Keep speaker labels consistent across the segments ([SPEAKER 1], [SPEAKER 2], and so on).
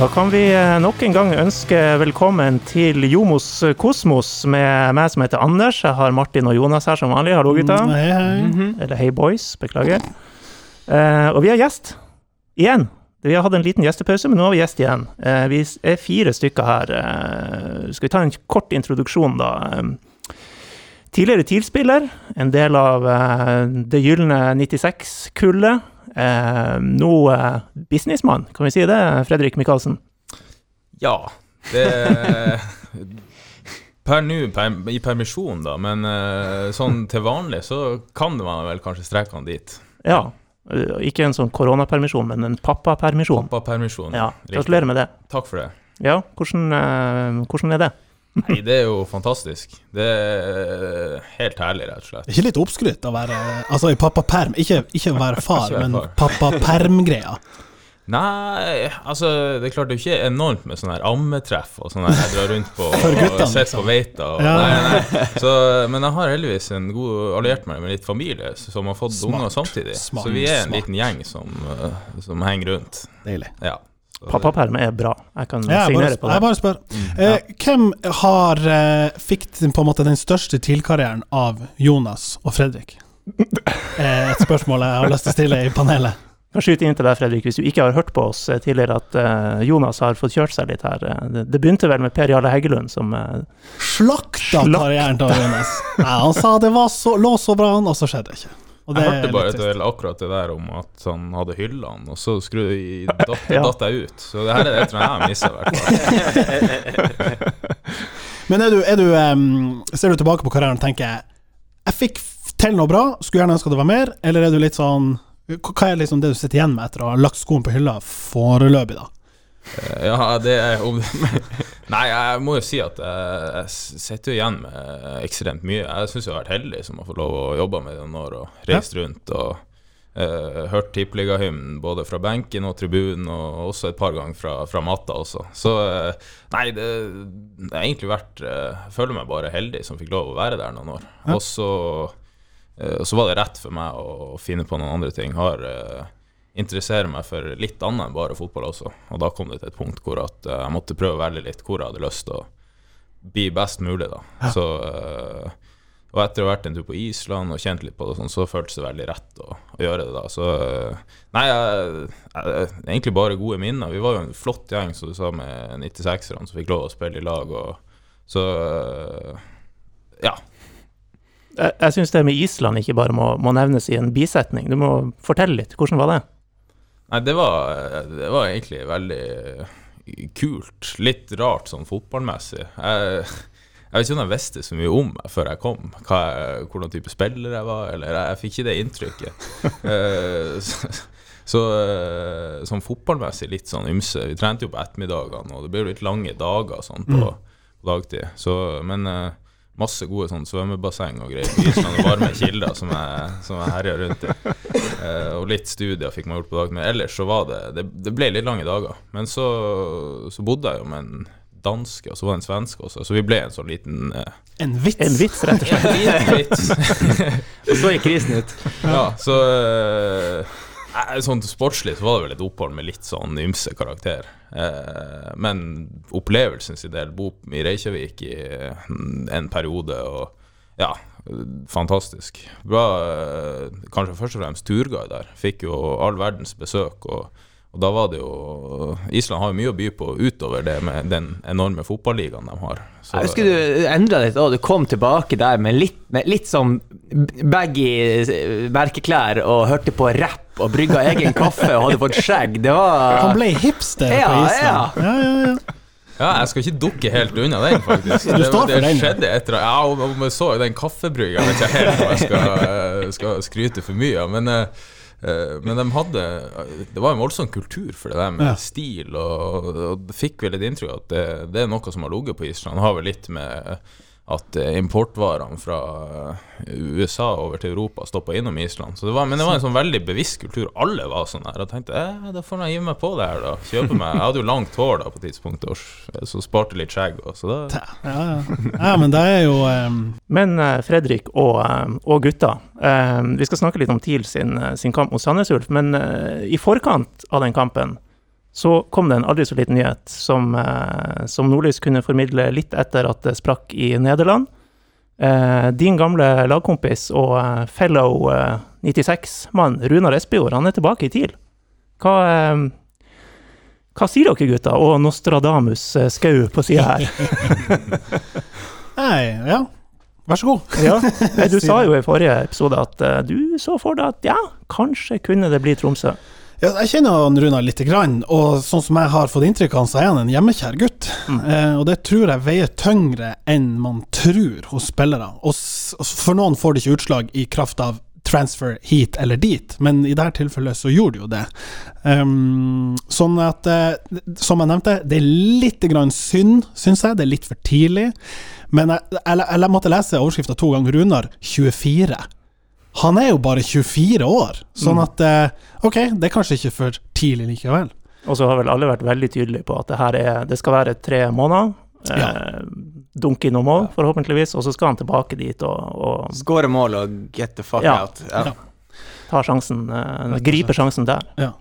[SPEAKER 1] Da kan vi eh, nok en gang ønske velkommen til Jomos Kosmos med meg som heter Anders. Jeg har Martin og Jonas her som vanlig. Hallo, gutta.
[SPEAKER 2] Mm, hei, hei.
[SPEAKER 1] Eller hei, boys. Beklager. Uh, og vi har gjest. Igjen. Vi har hatt en liten gjestepause, men nå har vi gjest igjen. Uh, vi er fire stykker her. Uh, skal vi ta en kort introduksjon, da? Tidligere TIL-spiller. En del av det gylne 96-kullet. Eh, nå eh, businessmann, kan vi si det, Fredrik Michaelsen?
[SPEAKER 3] Ja, det Per nå per, i permisjon, da, men eh, sånn til vanlig så kan man vel kanskje strekke han dit.
[SPEAKER 1] Ja. Ikke en sånn koronapermisjon, men en pappapermisjon.
[SPEAKER 3] Pappapermisjon.
[SPEAKER 1] Ja, gratulerer med det.
[SPEAKER 3] Takk for det.
[SPEAKER 1] Ja, hvordan, hvordan er det?
[SPEAKER 3] Nei, det er jo fantastisk. Det er helt herlig, rett og slett.
[SPEAKER 2] Ikke litt oppskrytt å være Altså i pappaperm, ikke, ikke være far,
[SPEAKER 3] Ikke
[SPEAKER 2] men pappaperm-greia.
[SPEAKER 3] Nei, altså det er klart det er ikke enormt med sånn her ammetreff og sånn her jeg drar rundt på
[SPEAKER 2] guttene,
[SPEAKER 3] og sitter
[SPEAKER 2] liksom.
[SPEAKER 3] på Veita. Og,
[SPEAKER 2] Ja.
[SPEAKER 3] nei, nei. Så, men jeg har heldigvis en god alliert meg med litt familie som har fått
[SPEAKER 2] Smart.
[SPEAKER 3] unger samtidig.
[SPEAKER 2] Smart.
[SPEAKER 3] Så vi er en liten gjeng som, uh, som henger rundt.
[SPEAKER 2] Deilig.
[SPEAKER 3] Ja.
[SPEAKER 1] Pappaperm er bra. Jeg kan
[SPEAKER 2] Ja, jeg,
[SPEAKER 1] signere
[SPEAKER 2] bare,
[SPEAKER 1] på
[SPEAKER 2] jeg bare spør. Eh, hvem har eh, fikk på en måte den største TIL-karrieren av Jonas og Fredrik? Eh, et spørsmål jeg har lyst til å stille i panelet.
[SPEAKER 1] Kan skyte inn til deg, Fredrik, hvis du ikke har hørt på oss eh, tidligere, at uh, Jonas har fått kjørt seg litt her. Det, det begynte vel med Per Jarle Heggelund, som uh,
[SPEAKER 2] Slakta karrieren til Jonas. Ja, han sa det var så, lå så bra an, og så skjedde det ikke.
[SPEAKER 3] Jeg hørte bare
[SPEAKER 2] et
[SPEAKER 3] til akkurat det der om at han hadde hylla han, og så skru, datt,
[SPEAKER 1] Ja.
[SPEAKER 3] datt jeg ut. Så det her er det jeg tror jeg har missa, i hvert fall.
[SPEAKER 2] Men er du, er du um, ser du tilbake på karrieren og tenker Jeg fikk til noe bra, skulle gjerne ønske det var mer, eller er du litt sånn Hva er liksom det du sitter igjen med etter å ha lagt skoen på hylla foreløpig, da?
[SPEAKER 3] Eh, Ja, det er Nei, jeg må jo si at jeg, jeg sitter jo igjen med ekstremt mye. Jeg syns jeg har vært heldig som har fått lov å jobbe med det noen år og reist rundt og uh, hørt tippeligahymnen både fra benken og tribunen, og også et par ganger fra, fra matta også. Så uh, nei, det, det har egentlig vært uh, Jeg føler meg bare heldig som fikk lov å være der noen år.
[SPEAKER 2] Ja.
[SPEAKER 3] Og så uh, så var det rett for meg å finne på noen andre ting. Har interesserer meg for litt annet enn bare fotball også. Og da kom det til et punkt hvor eh, jeg måtte prøve å velge litt hvor jeg hadde lyst til å bli best mulig, da. Så eh, Og etter å ha vært en tur på Island og kjent litt på det, sånn, så føltes det veldig rett å, å gjøre det da. Så eh, Nei, jeg, jeg, egentlig bare gode minner. Vi var jo en flott gjeng, som du sa, med 96-erne som fikk lov å spille i lag, og så Ja.
[SPEAKER 1] Jeg, jeg syns det med Island ikke bare må, må nevnes i en bisetning. Du må fortelle litt. Hvordan var det?
[SPEAKER 3] Nei, det var, det var egentlig veldig kult. Litt rart sånn fotballmessig. Jeg, jeg vet ikke om jeg visste så mye om meg før jeg kom, hva jeg, hvordan type spiller jeg var, eller jeg, jeg fikk ikke det inntrykket. Eh, så så eh, sånn fotballmessig litt sånn ymse. Vi trente jo på ettermiddagene, og det ble jo litt lange dager sånn på, på dagtid. Så, men eh, masse gode sånn svømmebasseng og greier. på Island og varme kilder som jeg, som jeg herja rundt i. Eh, og litt studier fikk man gjort på dagen, men ellers så var det Det, det ble litt lange dager. Men så, så bodde jeg jo med en danske, og så var det en svenske også, så vi ble en sånn liten eh,
[SPEAKER 2] En vits.
[SPEAKER 1] En vits, rett og slett.
[SPEAKER 3] En liten vits.
[SPEAKER 4] Og så gikk krisen ut.
[SPEAKER 3] ja, så eh, Sånn sportslig så var det vel et opphold med litt sånn ymse karakter. Eh, men opplevelsen sin del, bo i Reykjavik i eh, en periode og ja, fantastisk. Bra, eh, kanskje først og fremst turguide. Fikk jo all verdens besøk. Og, og da var det jo Island har jo mye å by på utover det med den enorme fotballigaen de har. Så,
[SPEAKER 4] Jeg husker du endra litt, da, du kom tilbake der med litt, med litt sånn baggy eh, merkeklær og hørte på rapp og brygga egen kaffe og hadde fått skjegg. Det var
[SPEAKER 2] Han ble hipster
[SPEAKER 4] Ja,
[SPEAKER 2] på Island. Ja, ja, ja.
[SPEAKER 3] Ja, jeg skal ikke dukke helt unna den, faktisk.
[SPEAKER 2] Du
[SPEAKER 3] det,
[SPEAKER 2] står for
[SPEAKER 3] det
[SPEAKER 2] den, ja.
[SPEAKER 3] skjedde etter Ja, om om jeg så den kaffebrygga, jeg vet ikke helt om jeg skal, eh, skal skryte for mye av, men eh, men de hadde Det var en voldsom kultur for det der med
[SPEAKER 2] Ja.
[SPEAKER 3] stil, og, og fikk vel et inntrykk at det, det er noe som har ligget på Island. Har vel litt med at eh, importvarene fra eh, USA over til Europa stoppa innom Island. Så det var, men det var en sånn veldig bevisst kultur. Alle var sånn her. Og tenkte eh, da får jeg hive meg på det her, da. Kjøpe meg Jeg hadde jo langt hår da på tidspunktet, og så sparte litt skjegg. Og, så da
[SPEAKER 2] Ja, ja. ja, men det er jo um...
[SPEAKER 1] Men eh, Fredrik og, eh, og gutta, um, vi skal snakke litt om TIL sin, sin kamp mot Sandnes Ulf. Men uh, i forkant av den kampen så kom det en aldri så liten nyhet som, eh, som Nordlys kunne formidle litt etter at det sprakk i Nederland. Eh, din gamle lagkompis og eh, fellow eh, 96-mann Runar Espejord, han er tilbake i TIL. Hva, eh, hva sier dere, gutter? Og Nostradamus eh, Skau på sida her.
[SPEAKER 2] Nei, ja. Vær så god.
[SPEAKER 1] Ja, du sa jo i forrige episode at eh, du så for deg at ja, kanskje kunne det bli Tromsø.
[SPEAKER 2] Ja, jeg kjenner han Runar lite grann, og sånn som jeg har fått inntrykk av han, så er han en hjemmekjær gutt. Eh, og det tror jeg veier tyngre enn man tror hos spillere. Og for noen får det ikke utslag i kraft av transfer hit eller dit, men i dette tilfellet så gjorde det jo det. Um, sånn at, eh, som jeg nevnte, det er litt grann synd, syns jeg. Det er litt for tidlig. Men jeg, jeg, jeg måtte lese overskrifta to ganger. Runar 24. Han er jo bare 24 år, sånn at eh, Ok, det er kanskje ikke for tidlig likevel.
[SPEAKER 1] Og så har vel alle vært veldig tydelige på at det her er, det skal være tre måneder.
[SPEAKER 2] Ja.
[SPEAKER 1] Eh, dunke inn noen mål, forhåpentligvis, og så skal han tilbake dit og, og
[SPEAKER 4] Skåre mål og get the fuck
[SPEAKER 1] Ja.
[SPEAKER 4] out. Ja.
[SPEAKER 2] Ja.
[SPEAKER 1] ta sjansen, eh,
[SPEAKER 2] Rett
[SPEAKER 1] gripe sjansen der.
[SPEAKER 2] Ja.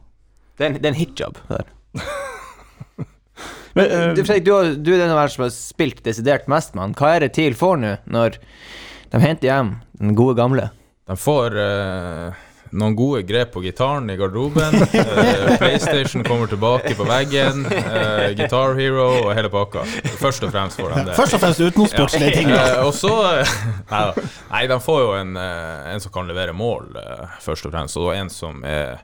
[SPEAKER 4] Det, er en, det er en hitjob. der.
[SPEAKER 1] Men,
[SPEAKER 4] Du,
[SPEAKER 1] eh,
[SPEAKER 4] Fredrik, du, du er den av som har spilt desidert mest, mann. Hva er det TIL får nå, når de henter hjem den gode gamle?
[SPEAKER 3] De får uh, noen gode grep på gitaren i garderoben. Uh, PlayStation kommer tilbake på veggen. Uh, Guitar Hero og hele pakka. Først og fremst får de det.
[SPEAKER 2] Først og fremst utenomsportslige ting.
[SPEAKER 3] Uh, og så nei, nei, de får jo en, en som kan levere mål, først og fremst. Og en som er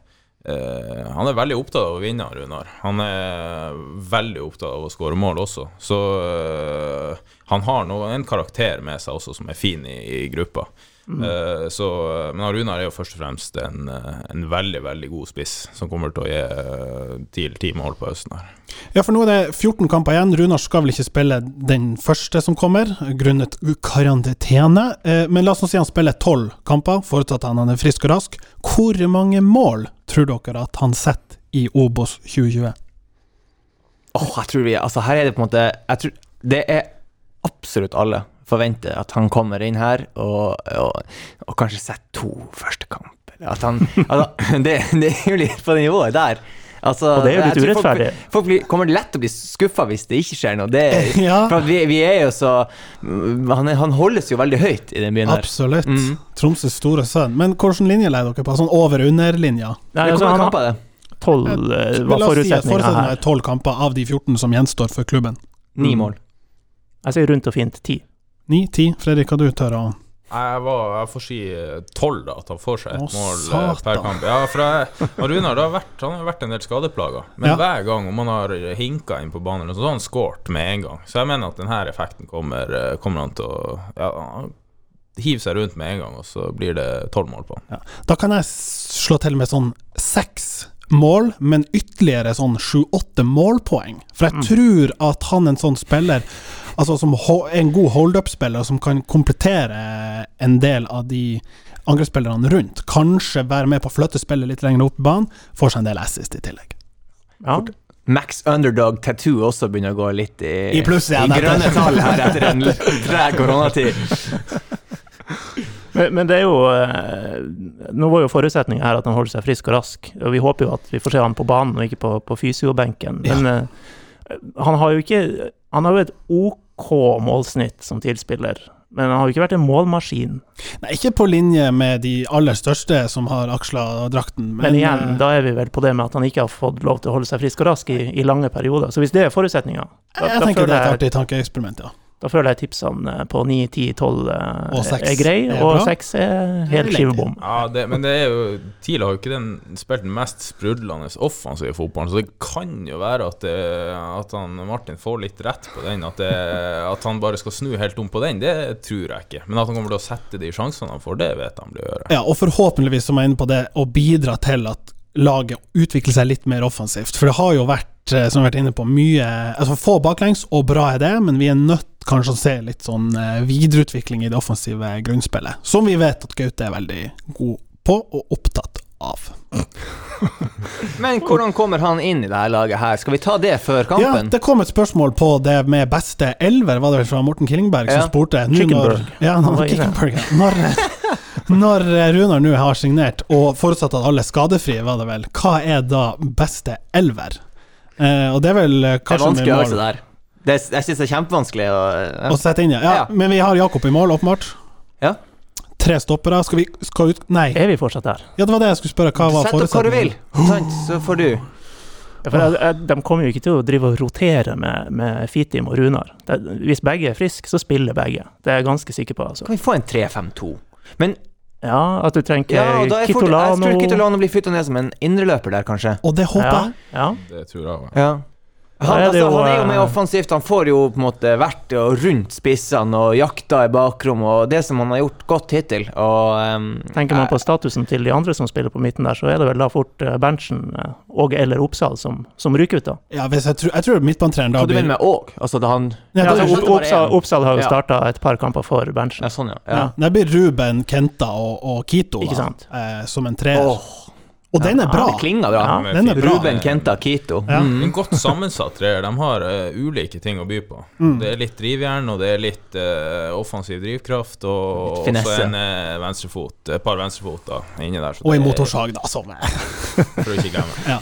[SPEAKER 3] Uh, Han er veldig opptatt av å vinne, Runar. Han er veldig opptatt av å skåre mål også. Så uh, han har noe, en karakter med seg også som er fin i, i gruppa. Eh, så, men Runar er jo først og fremst en, eh, en veldig veldig god spiss, som kommer til å gi eh, TIL ti mål på høsten. her
[SPEAKER 2] Ja, for nå er det 14 kamper igjen. Runar skal vel ikke spille den første som kommer, grunnet karantene. Uh, Men la oss nå si han spiller 12 kamper, forutsatt at han er frisk og rask. Hvor mange mål tror dere at han setter i Obos 2020?
[SPEAKER 4] Åh, jeg tror vi Altså, her er det på en måte Jeg tror det er absolutt alle forventer at han kommer inn her og, og, og kanskje setter to første kamp. At han altså, det, det er jo litt på det nivået der. Altså,
[SPEAKER 1] Og det er jo litt
[SPEAKER 4] urettferdig. folk-. Folk, blir, kommer lett til å bli skuffa hvis det ikke skjer noe. Det,
[SPEAKER 2] Ja.
[SPEAKER 4] For vi, vi er jo så han, er, han holdes jo veldig høyt i den byen her.
[SPEAKER 2] Absolutt.
[SPEAKER 4] Mm.
[SPEAKER 2] Tromsøs store sønn. Men hvilken linje leier dere på? Sånn over-under-linja?
[SPEAKER 1] nei,
[SPEAKER 4] Det kommer kamper, det.
[SPEAKER 1] tolv eh, var forutsetninga her.
[SPEAKER 2] Tolv 12 kamper av de 14 som gjenstår for klubben.
[SPEAKER 4] Ni
[SPEAKER 1] Mm.
[SPEAKER 4] mål.
[SPEAKER 1] Jeg sier rundt og fint ti.
[SPEAKER 2] 9-10. Fredrik, hva du tør å
[SPEAKER 3] Jeg, var, jeg får si eh, tolv, da. At han får seg et
[SPEAKER 2] Åh,
[SPEAKER 3] mål eh,
[SPEAKER 2] satan.
[SPEAKER 3] per kamp. Ja, for jeg, Runar har vært, han har vært en del skadeplager. Men
[SPEAKER 2] Ja.
[SPEAKER 3] hver gang om han har hinka inn på banen, så har han skåret med en gang. Så jeg mener at denne effekten kommer, eh, kommer han til å ja, hive seg rundt med en gang, og så blir det tolv mål på han.
[SPEAKER 2] Da kan jeg slå til med sånn seks mål, men ytterligere sånn sju-åtte målpoeng. For jeg tror at han en sånn spiller Altså som en god hold-up-spiller som kan komplettere en del av de angrepsspillerne rundt. Kanskje være med på å flytte spillet litt lenger opp i banen. Får seg en del assist i tillegg.
[SPEAKER 1] Ja.
[SPEAKER 4] Max Underdog Tattoo også begynner å gå litt i,
[SPEAKER 2] I pluss ja,
[SPEAKER 4] i grønne tall her etter en treg koronatid.
[SPEAKER 1] Men, men det er jo eh, Nå var jo forutsetninga her at han holder seg frisk og rask, og vi håper jo at vi får se han på banen og ikke på, på fysiobenken. Men ja. han har jo ikke Han har jo et OK målsnitt som tilspiller, men han har jo ikke vært en målmaskin.
[SPEAKER 2] Nei, ikke på linje med de aller største som har aksla drakten, men,
[SPEAKER 1] Men igjen,
[SPEAKER 2] eh,
[SPEAKER 1] da er vi vel på det med at han ikke har fått lov til å holde seg frisk og rask i, i lange perioder. Så hvis det er forutsetninga,
[SPEAKER 2] Jeg,
[SPEAKER 1] jeg
[SPEAKER 2] tenker det er et artig tankeeksperiment, ja.
[SPEAKER 1] Da føler jeg tipsene eh, på 9, 10, 12 eh,
[SPEAKER 2] Og 6
[SPEAKER 1] er grei, og 6 er helt skivebom.
[SPEAKER 3] Ja, det, men det er jo TIL har jo ikke den spilt den mest sprudlende offensive fotballen, så det kan jo være at, det, at han, Martin får litt rett på den. At, det, at han bare skal snu helt om på den, det tror jeg ikke. Men at han kommer til å sette de sjansene han får, det vet han blir å gjøre.
[SPEAKER 2] Ja, og forhåpentligvis, som jeg er inne på det, å bidra til at laget utvikler seg litt mer offensivt. For det har jo vært, eh, som vi har vært inne på, mye Altså få baklengs, og bra er det, men vi er nødt kanskje se litt sånn eh, videreutvikling i det offensive grunnspillet. Som vi vet at Gaute er veldig god på, og opptatt av.
[SPEAKER 4] Men hvordan kommer han inn i dette laget her? Skal vi ta det før kampen?
[SPEAKER 2] Ja, det kom et spørsmål på det med beste elver, var det vel fra Morten Killingberg, som
[SPEAKER 4] Ja.
[SPEAKER 2] spurte
[SPEAKER 1] Kickenberg.
[SPEAKER 2] når, ja, når. Kickenberg, ja. når, når Runar nå har signert, og forutsatt at alle er skadefrie, var det vel, hva er da beste elver? Eh, og det er vel kanskje
[SPEAKER 4] Det er vanskelig
[SPEAKER 2] å
[SPEAKER 4] øvelse der. Det, jeg syns det er kjempevanskelig å ja.
[SPEAKER 2] å sette inn, ja. ja.
[SPEAKER 4] Ja.
[SPEAKER 2] Men vi har Jakob i mål, åpenbart.
[SPEAKER 4] Ja.
[SPEAKER 2] Tre stoppere. Skal vi skal ut Nei.
[SPEAKER 1] Er vi fortsatt der?
[SPEAKER 2] Ja, det var det jeg skulle spørre. Hva var
[SPEAKER 4] Sett opp hva du vil, sant, så får du.
[SPEAKER 1] For jeg, jeg, de kommer jo ikke til å drive og rotere med, med Fitim og Runar. Det, hvis begge er friske, så spiller begge. Det er jeg ganske sikker på. Altså.
[SPEAKER 4] Kan vi få en 3-5-2? Men
[SPEAKER 1] Ja, at du trenger
[SPEAKER 4] ja, Kitolano jeg, fort, jeg tror Kitolano blir flytta ned som en indreløper der, kanskje.
[SPEAKER 2] Og det håper
[SPEAKER 1] ja,
[SPEAKER 2] jeg.
[SPEAKER 1] ja.
[SPEAKER 3] Det tror jeg òg.
[SPEAKER 4] Han, altså,
[SPEAKER 1] jo,
[SPEAKER 4] han er jo med
[SPEAKER 1] eh,
[SPEAKER 4] offensivt. Han får jo på en måte vært rundt spissene og jakta i bakrom, og det som han har gjort godt hittil. Og, um,
[SPEAKER 1] Tenker man på
[SPEAKER 4] eh,
[SPEAKER 1] statusen til de andre som spiller på midten der, så er det vel da fort eh, Berntsen og eller Oppsal som, som ryker ut, da.
[SPEAKER 2] Ja, hvis jeg, tror, jeg tror midtbanetreneren da
[SPEAKER 4] Hva du mener med òg? Altså, da han
[SPEAKER 2] Ja,
[SPEAKER 1] Ja, altså, Oppsal. Oppsal har jo starta et par kamper for Berntsen.
[SPEAKER 4] Ja, sånn, ja.
[SPEAKER 2] ja.
[SPEAKER 4] ja.
[SPEAKER 2] Det blir Ruben, Kenta og, og Kito da, eh, som en treer.
[SPEAKER 4] Åh,
[SPEAKER 2] og den er
[SPEAKER 1] Ja,
[SPEAKER 2] bra.
[SPEAKER 4] det klinger bra.
[SPEAKER 1] Ja,
[SPEAKER 2] den er bra.
[SPEAKER 4] Ruben, Kenta, Kito.
[SPEAKER 2] Ja.
[SPEAKER 4] Mm.
[SPEAKER 3] En godt sammensatt treer. De har uh, ulike ting å by på.
[SPEAKER 2] Mm.
[SPEAKER 3] Det er litt drivjern, og det er litt uh, offensiv drivkraft, og
[SPEAKER 4] så
[SPEAKER 3] også en uh, venstrefot. Et par venstrefoter inni der. så
[SPEAKER 2] Og en motorsag, da, som er
[SPEAKER 3] For å ikke glemme.
[SPEAKER 2] ja.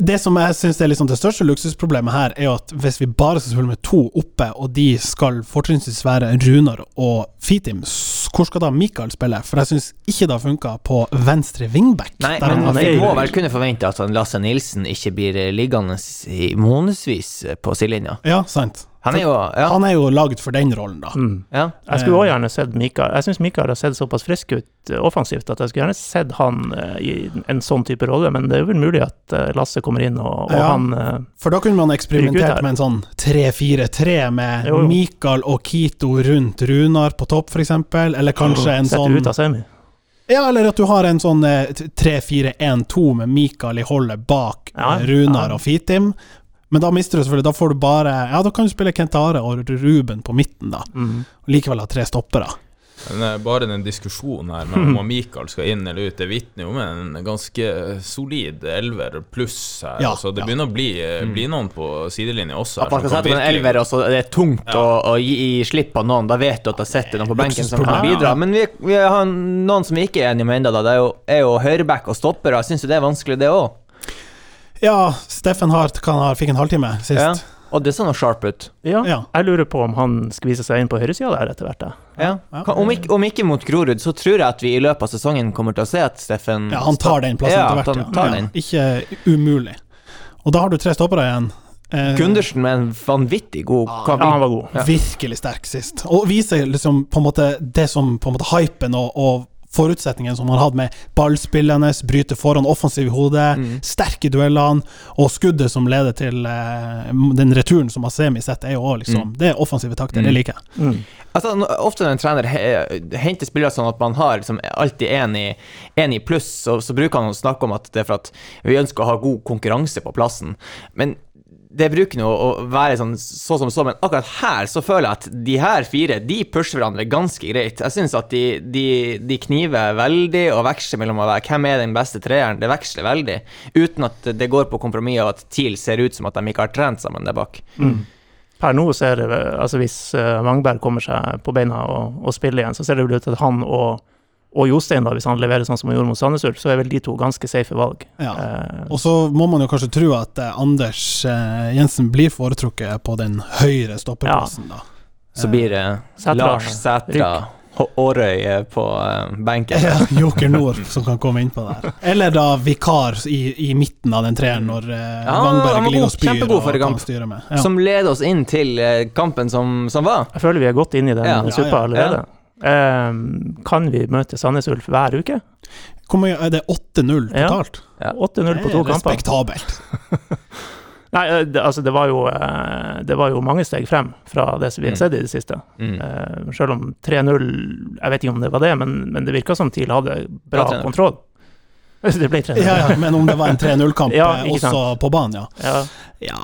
[SPEAKER 2] Det som jeg syns er liksom det største luksusproblemet her, er at hvis vi bare skal spille med to oppe, og de skal fortrinnsvis være Runar og Fitim, s- hvor skal da Mikael spille? For jeg syns ikke det har funka på venstre wingback.
[SPEAKER 4] Nei, men vi må vel kunne forvente at Lasse Nilsen ikke blir liggende i månedsvis på sidelinja.
[SPEAKER 2] Ja, sant.
[SPEAKER 4] Han er jo Ja.
[SPEAKER 2] Han er jo lagd for den rollen, da.
[SPEAKER 1] Mm.
[SPEAKER 4] ja.
[SPEAKER 1] Jeg skulle også gjerne sett Mikael Jeg syns Mikael har sett såpass frisk ut eh, offensivt at jeg skulle gjerne sett han eh, i en sånn type rolle, men det er vel mulig at eh, Lasse kommer inn og, og
[SPEAKER 2] Ja.
[SPEAKER 1] han
[SPEAKER 2] For da kunne man eksperimentert med en sånn 3-4-3 med
[SPEAKER 1] Jo, jo.
[SPEAKER 2] Mikael og Kito rundt Runar på topp, f.eks. Eller kanskje en sånn
[SPEAKER 1] ut av semi.
[SPEAKER 2] Ja, eller at du har en sånn eh, 3-4-1-2 med Mikael i holdet bak
[SPEAKER 1] Ja,
[SPEAKER 2] Runar
[SPEAKER 1] ja.
[SPEAKER 2] og Fitim. Men da mister du selvfølgelig Da får du bare Ja, da kan du spille Kentare og Ruben på midten, da.
[SPEAKER 1] Mm.
[SPEAKER 2] Og likevel ha tre stoppere.
[SPEAKER 3] Men bare den diskusjonen her med om Mikael skal inn eller ut, det vitner jo om en ganske solid elver pluss her.
[SPEAKER 2] Ja,
[SPEAKER 3] altså, det
[SPEAKER 2] ja.
[SPEAKER 3] begynner å bli, eh, bli noen på sidelinja også.
[SPEAKER 4] At man skal sette på en elver, og så er det tungt
[SPEAKER 3] Ja.
[SPEAKER 4] å, å gi, gi slipp på noen. Da vet du at det sitter noen på benken som kan bidra. Men vi, vi har noen som vi ikke er enige med ennå. Det er jo, er jo høyreback og stoppere. Jeg syns jo det er vanskelig, det òg.
[SPEAKER 2] Ja, Steffen Hart kan ha, fikk en halvtime sist.
[SPEAKER 4] Ja. Og det så noe sharp ut.
[SPEAKER 1] Ja,
[SPEAKER 2] Ja.
[SPEAKER 1] jeg lurer på om han skviser seg inn på høyresida der etter hvert.
[SPEAKER 4] Ja.
[SPEAKER 2] Ja.
[SPEAKER 4] Om, ikke, om ikke mot Grorud, så tror jeg at vi i løpet av sesongen kommer til å se at Steffen
[SPEAKER 2] Ja, han tar den plassen
[SPEAKER 4] Ja,
[SPEAKER 2] etter hvert. Ikke umulig. Og da har du tre stoppere igjen. Eh,
[SPEAKER 4] Gundersen med en vanvittig god kamp.
[SPEAKER 1] Ja, han var god.
[SPEAKER 4] Ja.
[SPEAKER 2] Virkelig sterk sist. Og viser liksom på en måte det som på en måte hypen og, og forutsetningen som han hadde med ballspillende, bryte foran, offensiv i hodet,
[SPEAKER 4] Mm.
[SPEAKER 2] sterk i duellene, og skuddet som leder til eh, den returen som Asemi setter, er jo òg liksom Det er offensive takter, det
[SPEAKER 4] Mm.
[SPEAKER 2] liker jeg.
[SPEAKER 1] Mm.
[SPEAKER 4] Altså, ofte når en trener he- henter spillere sånn at man har liksom alltid én i, en i pluss, så, så bruker han å snakke om at det er for at vi ønsker å ha god konkurranse på plassen. Men det bruker nå å være sånn så som så, men akkurat her så føler jeg at de her fire de pusher hverandre ganske greit. Jeg syns at de, de, de kniver veldig og veksler mellom å være hvem er den beste treeren. Det veksler veldig, uten at det går på kompromiss av at TIL ser ut som at de ikke har trent sammen der bak.
[SPEAKER 1] Per nå ser det altså Hvis Mangberg Wangberg kommer seg på beina og, og spiller igjen, så ser det vel ut til at han og, og Jostein, da, hvis han leverer sånn som han gjorde mot Sandnes Ulf, så er vel de to ganske safe valg.
[SPEAKER 2] Ja.
[SPEAKER 1] Eh,
[SPEAKER 2] Og så må man jo kanskje tro at eh, Anders eh, Jensen blir foretrukket på den høyre stopperplassen, da.
[SPEAKER 4] Så blir det
[SPEAKER 1] Sætra.
[SPEAKER 4] Lars Sætra Årøy på benken.
[SPEAKER 2] Ja, Joker Nord som kan komme innpå der. Eller da vikar i, i midten av den treeren når
[SPEAKER 4] Ja, Vangberg
[SPEAKER 2] ligger og spyr og kan
[SPEAKER 4] kamp.
[SPEAKER 2] styre med. Ja.
[SPEAKER 4] Som leder oss inn til kampen som, som var.
[SPEAKER 1] jeg føler vi er godt inne i den
[SPEAKER 4] Ja.
[SPEAKER 1] suppa
[SPEAKER 2] Ja, ja,
[SPEAKER 1] allerede. Eh, kan vi møte Sandnes Ulf hver uke?
[SPEAKER 2] Hvor mye er det 8-0 totalt?
[SPEAKER 4] Ja.
[SPEAKER 1] 8-0 på
[SPEAKER 2] Det
[SPEAKER 1] to
[SPEAKER 2] er
[SPEAKER 1] kamper.
[SPEAKER 2] respektabelt.
[SPEAKER 1] Nei, eh, det, altså det var, jo, eh, det var jo mange steg frem fra det som vi har
[SPEAKER 4] Mm.
[SPEAKER 1] sett i det siste.
[SPEAKER 4] Mm.
[SPEAKER 1] Eh, selv om 3-0 Jeg vet ikke om det var det, men, men det virka som TIL hadde bra
[SPEAKER 4] Ja,
[SPEAKER 1] kontroll. Det ble 3-0.
[SPEAKER 2] Ja, ja, men om det var en 3-0-kamp
[SPEAKER 1] Ja,
[SPEAKER 2] eh,
[SPEAKER 1] sant.
[SPEAKER 2] også på banen, ja.
[SPEAKER 1] Ja.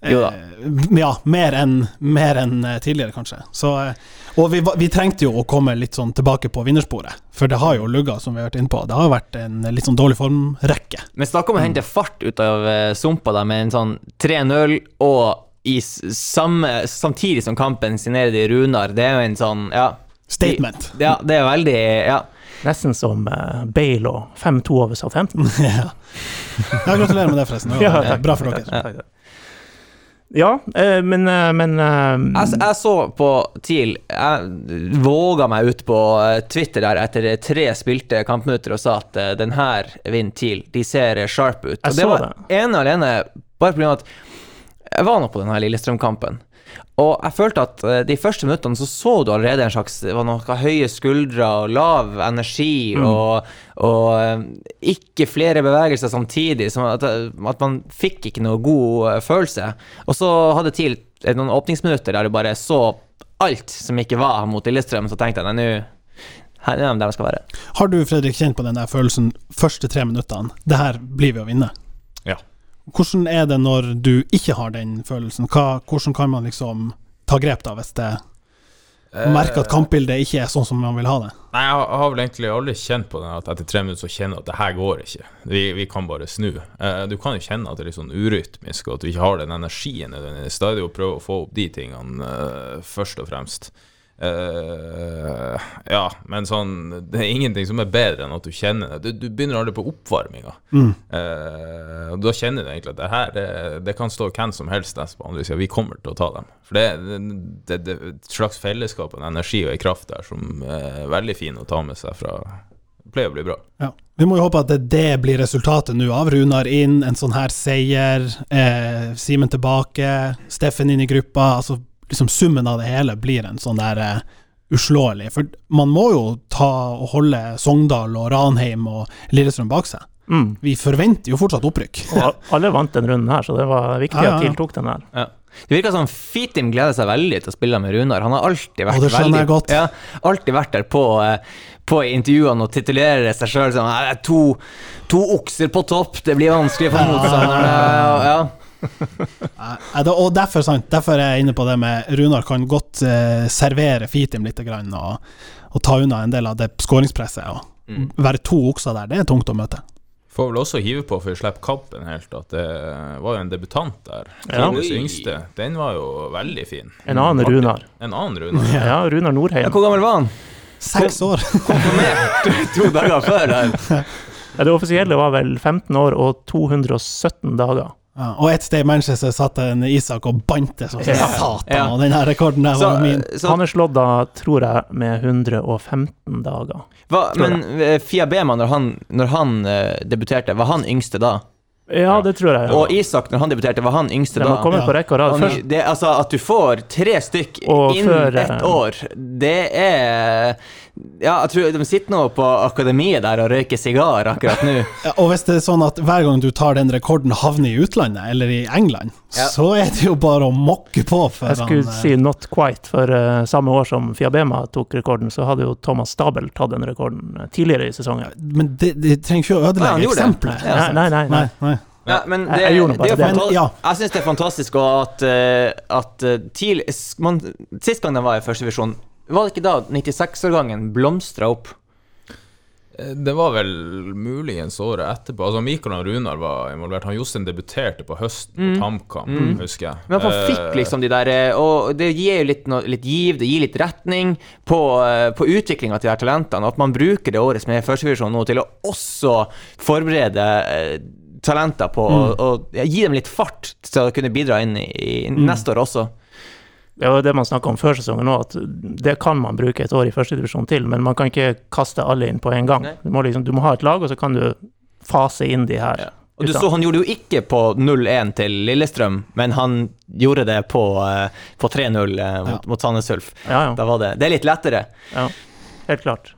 [SPEAKER 2] Ja,
[SPEAKER 4] Jo da.
[SPEAKER 2] eh, ja mer enn mer enn eh, tidligere, kanskje. Så, eh, og vi, vi trengte jo å komme litt sånn tilbake på vinnersporet, for det har jo lugga, som vi har vært inne på. Det har jo vært en litt sånn dårlig formrekke.
[SPEAKER 4] Men snakk om å hente fart ut av eh, sumpa da, med en sånn 3-0 og i samme, samtidig som kampen signerer de Runar. Det er jo en sånn Ja.
[SPEAKER 2] Statement.
[SPEAKER 4] Ja, det er veldig Ja.
[SPEAKER 1] Nesten som uh, Bale og 5-2 over Southampton.
[SPEAKER 2] ja. ja, gratulerer med det, forresten. Det var,
[SPEAKER 1] Ja, takk.
[SPEAKER 2] bra for dere.
[SPEAKER 1] Takk, takk. Ja, eh, men, eh, men eh,
[SPEAKER 4] Jeg, jeg så på TIL Jeg våga meg ut på Twitter der etter tre spilte kampminutter og sa at den her vinner TIL. De ser sharp ut. Og det var ene og alene bare pga. at jeg var nå på den her Lillestrøm-kampen. Og jeg følte at eh, de første minuttene så så du allerede en slags Det var noe høye skuldre og lav energi
[SPEAKER 1] Mm.
[SPEAKER 4] og, og eh, ikke flere bevegelser samtidig. Som at, at man fikk ikke noe god eh, følelse. Og så hadde TIL eh, noen åpningsminutter der du bare så alt som ikke var mot Lillestrøm. Så tenkte jeg nei, nå her er de der de skal være.
[SPEAKER 2] Har du, Fredrik, kjent på den der følelsen første tre minuttene? Det her blir vi å vinne.
[SPEAKER 3] Ja.
[SPEAKER 2] Hvordan er det når du ikke har den følelsen? Hva, hvordan kan man liksom ta grep da, hvis det merker at kampbildet ikke er sånn som man vil ha det?
[SPEAKER 3] Nei, jeg har- vel egentlig aldri kjent på den at etter tre minutter så kjenner jeg at det her går ikke. Vi, vi kan bare snu. Eh, du kan jo kjenne at det er litt sånn urytmisk, og at du ikke har den energien nødvendigvis. Da er det jo å prøve å få opp de tingene eh, først og fremst. Eh, ja, men sånn Det er ingenting som er bedre enn at du kjenner det. Du, du begynner aldri på oppvarminga. Eh, og da kjenner du egentlig at det her det, det kan stå hvem som helst nest på andre sida. Vi kommer til å ta dem. For det, det, det, det er et slags fellesskap, en energi og en kraft der som er veldig fin å ta med seg fra pleier å bli bra.
[SPEAKER 2] Ja. Vi må jo håpe at det, det blir resultatet nå av Runar inn, en sånn her seier, eh, Simen tilbake, Steffen inn i gruppa. altså liksom Summen av det hele blir en sånn der uh, uslåelig. For man må jo ta og holde Sogndal og Ranheim og Lillestrøm bak seg.
[SPEAKER 1] mm.
[SPEAKER 2] Vi forventer jo fortsatt opprykk.
[SPEAKER 1] Og alle vant den runden her, så det var viktig
[SPEAKER 2] Ja, ja,
[SPEAKER 1] at TIL tok den her.
[SPEAKER 4] Ja. Det virker som Fitim gleder seg veldig til å spille med Runar. Han har alltid vært
[SPEAKER 2] det
[SPEAKER 4] veldig
[SPEAKER 2] jeg godt.
[SPEAKER 4] Ja, alltid vært der på, eh, på intervjuene og titulerer seg sjøl som to, to okser på topp, det blir vanskelig for motstanderne. Ja.
[SPEAKER 2] Og derfor, sant, derfor er jeg inne på det med Runar kan godt eh, servere Fitim litt grann, og, og ta unna en del av det skåringspresset. Og
[SPEAKER 4] Mm.
[SPEAKER 2] Være to okser der, det er tungt å møte.
[SPEAKER 3] Får vel også hive på for å slippe kampen helt, at det var jo en debutant der.
[SPEAKER 1] Ja.
[SPEAKER 3] Yngste. Den var jo veldig fin.
[SPEAKER 1] En annen
[SPEAKER 3] Martin.
[SPEAKER 1] Runar.
[SPEAKER 3] En annen Runar.
[SPEAKER 1] Ja, Runar Nordheim.
[SPEAKER 4] Ja, Hvor gammel var han?
[SPEAKER 2] Seks år!
[SPEAKER 4] Konfirmert to dager før. der.
[SPEAKER 1] Ja, det offisielle var vel 15 år og 217 dager.
[SPEAKER 2] Ja, og et sted i Manchester satt en Isak og bandt det som
[SPEAKER 1] Ja.
[SPEAKER 2] satan,
[SPEAKER 4] Ja.
[SPEAKER 2] og den her rekorden der
[SPEAKER 4] Så,
[SPEAKER 2] var min.
[SPEAKER 4] så,
[SPEAKER 1] Han er slått da, tror jeg, med 115 dager.
[SPEAKER 4] hva, men eh, Fia Bema, når han, når han uh, debuterte, var han yngste da?
[SPEAKER 1] Ja, det tror jeg.
[SPEAKER 4] Og Isak, når han debuterte, var han yngste da?
[SPEAKER 2] Ja.
[SPEAKER 4] Han, det, altså At du får tre stykk innen
[SPEAKER 1] før,
[SPEAKER 4] ett
[SPEAKER 1] eh,
[SPEAKER 4] år, det er Ja, jeg tror de sitter nå på akademiet der og røyker sigar akkurat nå.
[SPEAKER 2] Ja, og hvis det er sånn at hver gang du tar den rekorden havner i utlandet, eller i England,
[SPEAKER 4] Ja.
[SPEAKER 2] så er det jo bare å mokke på for
[SPEAKER 1] jeg skulle
[SPEAKER 2] han, eh,
[SPEAKER 1] si not quite, for uh, samme år som Fiabema tok rekorden, så hadde jo Thomas Stabel tatt den rekorden eh, tidligere i sesongen.
[SPEAKER 2] Men det, det trenger ikke å
[SPEAKER 4] Ja, han
[SPEAKER 2] ødelegge
[SPEAKER 4] gjorde det.
[SPEAKER 2] eksempelet.
[SPEAKER 4] Ja,
[SPEAKER 1] Nei, nei, nei.
[SPEAKER 2] Nei, nei.
[SPEAKER 4] Ja, men
[SPEAKER 1] Jeg-
[SPEAKER 4] det,
[SPEAKER 1] jeg jeg,
[SPEAKER 4] det
[SPEAKER 1] det.
[SPEAKER 2] Men, ja.
[SPEAKER 4] Jeg syns det er fantastisk at, at tidlig, man, Sist gang de var i første divisjon, var det ikke da 96-årgangen blomstra opp?
[SPEAKER 3] Eh, Det var vel muligens året etterpå. Altså Mikael og Runar var involvert. Han Jostein debuterte på høsten mot HamKam, husker jeg.
[SPEAKER 4] Men han fikk liksom de der eh, Og det gir jo litt, litt giv, det gir litt retning på, eh, på utviklinga til de her talentene. At man bruker det året som er førstevisjon nå, til å også forberede eh, talenter på å og ja, gi dem litt fart til å kunne bidra inn i, i neste år også.
[SPEAKER 1] Det var det man snakka om før sesongen òg, at det kan man bruke et år i førstedivisjon til, men man kan ikke kaste alle inn på en gang. Du må, liksom, du må ha et lag, og så kan du fase inn de her.
[SPEAKER 4] Ja. Og du så Han gjorde jo ikke på 0-1 til Lillestrøm, men han gjorde det på, eh, på 3-0 eh, mot,
[SPEAKER 2] Ja.
[SPEAKER 4] mot Sandnes Ulf.
[SPEAKER 1] Ja, ja.
[SPEAKER 4] Det, det er litt lettere.
[SPEAKER 1] Ja, helt klart.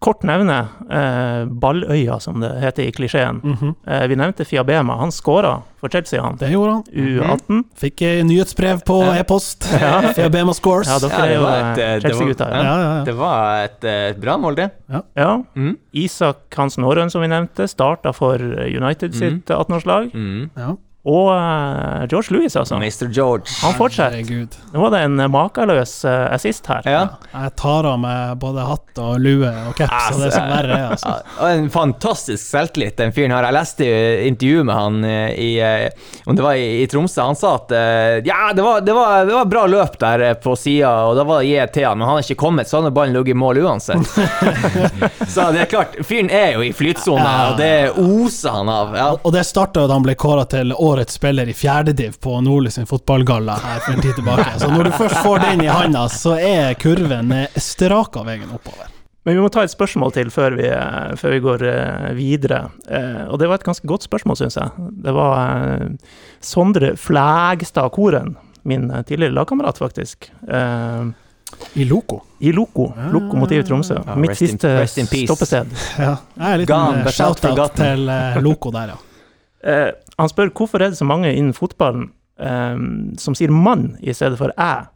[SPEAKER 1] Kort nevne eh, Balløya, som det heter i klisjeen.
[SPEAKER 2] Mhm.
[SPEAKER 1] eh, vi nevnte Fiabema. Han skåra for Chelsea, han.
[SPEAKER 2] Det gjorde han.
[SPEAKER 1] U18.
[SPEAKER 2] Fikk eh, nyhetsbrev på e-post. Fiabema scores.
[SPEAKER 1] Ja,
[SPEAKER 2] Ja,
[SPEAKER 1] dere
[SPEAKER 4] Ja, det
[SPEAKER 1] er jo
[SPEAKER 4] var
[SPEAKER 1] eh,
[SPEAKER 4] et, eh, det var-
[SPEAKER 1] Chelsea-gutter.
[SPEAKER 2] ja,
[SPEAKER 1] Ja.
[SPEAKER 2] ja.
[SPEAKER 4] Det var et, eh, bra mål, det.
[SPEAKER 1] ja.
[SPEAKER 4] Mm.
[SPEAKER 1] Isak Hansen Aarøen, som vi nevnte, starta for United sitt 18-årslag.
[SPEAKER 4] Mm.
[SPEAKER 2] ja.
[SPEAKER 1] Og eh, George Louis, altså.
[SPEAKER 4] Mr. George.
[SPEAKER 1] Han fortsetter.
[SPEAKER 2] Herregud.
[SPEAKER 1] Nå var det en eh, makeløs eh, assist her.
[SPEAKER 4] Ja.
[SPEAKER 2] Jeg tar av meg både hatt og lue og caps, og det som verre er, altså.
[SPEAKER 4] Ja, en fantastisk selvtillit, den fyren har. Jeg leste intervjuet intervju med han i, om det var i, i Tromsø. Han sa at ja, det var, det var, det var bra løp der på sida, og da var det gi til han, men han har ikke kommet, så hadde ballen ligget i mål uansett. så det er klart, fyren er jo i flytsone,
[SPEAKER 2] Ja.
[SPEAKER 4] og det oser han av. Ja.
[SPEAKER 2] Og det starta da han ble kåra til årets spiller i fjerdediv på Nordli sin fotballgalla her for en tid tilbake. Så når du først får den i handa, så er kurven eh, strak av veien oppover.
[SPEAKER 1] Men vi må ta et spørsmål til før vi, eh, før vi går eh, videre. Eh, og det var et ganske godt spørsmål, syns jeg. Det var Sondre Flægstad Koren, min tidligere lagkamerat, faktisk. Eh,
[SPEAKER 2] I Loco.
[SPEAKER 1] I Loco. Lokomotiv Tromsø.
[SPEAKER 4] Ja,
[SPEAKER 1] Mitt
[SPEAKER 4] rest in-
[SPEAKER 1] siste
[SPEAKER 4] rest in peace.
[SPEAKER 1] stoppested.
[SPEAKER 2] Ja. Jeg er litt
[SPEAKER 4] Gone,
[SPEAKER 2] en
[SPEAKER 4] but
[SPEAKER 2] shout-out til Loco der, ja.
[SPEAKER 1] Eh, han spør hvorfor er det så mange innen fotballen um, som sier 'mann' i stedet for 'æ'.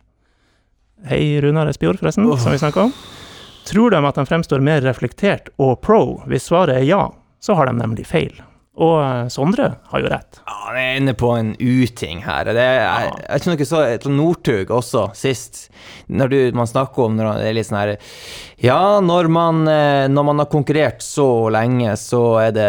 [SPEAKER 1] Hei, Runar Espejord, forresten, som vi snakka om. Tror de at de fremstår mer reflektert og pro? Hvis svaret er ja, så har de nemlig feil. Og eh, Sondre har jo rett.
[SPEAKER 4] Ja, Han er inne på en uting her. Det er, jeg, jeg tror dere så et Northug også, sist. Når du, man snakker om når det er litt sånn her Ja, når man, eh, når man har konkurrert så lenge, så er det,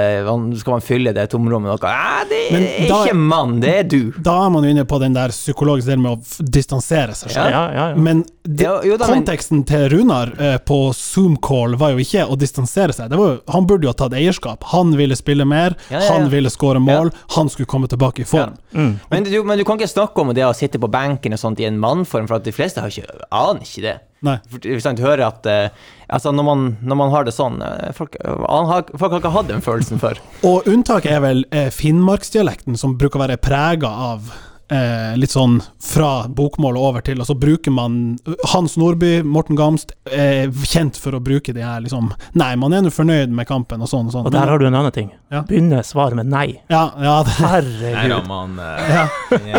[SPEAKER 4] skal man fylle det tomrommet med noe. Ja, det
[SPEAKER 2] Men
[SPEAKER 4] er
[SPEAKER 2] da-
[SPEAKER 4] ikke mann, det er du.
[SPEAKER 2] Da er man jo inne på den der psykologiske delen med å distansere seg
[SPEAKER 1] Ja,
[SPEAKER 2] selv.
[SPEAKER 1] ja, ja.
[SPEAKER 2] Men det,
[SPEAKER 4] jo da, men-
[SPEAKER 2] konteksten til Runar eh, på Zoom-call var jo ikke å distansere seg. Det var jo, han burde jo ha tatt eierskap. Han ville spille mer,
[SPEAKER 4] Ja, ja, ja.
[SPEAKER 2] han ville skåre mål, han skulle komme tilbake i form.
[SPEAKER 1] Mm.
[SPEAKER 4] Men du, men du kan ikke snakke om det å sitte på benken og sånt i en mannform, for at de fleste har ikke, aner ikke det.
[SPEAKER 2] Nei.
[SPEAKER 4] For, hvis man hører at eh, altså når, man, når man har det sånn eh, folk, har, folk har ikke hatt den følelsen før.
[SPEAKER 2] Og unntaket er vel eh, finnmarksdialekten, som bruker å være prega av eh, litt sånn fra bokmål og over til, og så bruker man Hans Nordby, Morten Gamst, er kjent for å bruke de her liksom Nei, man er nå fornøyd med kampen, og sånn og sånn.
[SPEAKER 1] Og der har du en annen ting.
[SPEAKER 2] Ja.
[SPEAKER 1] Begynner svaret med nei.
[SPEAKER 2] Ja, ja, det,
[SPEAKER 3] Nei da,
[SPEAKER 1] Herregud.
[SPEAKER 3] man uh,
[SPEAKER 2] ja.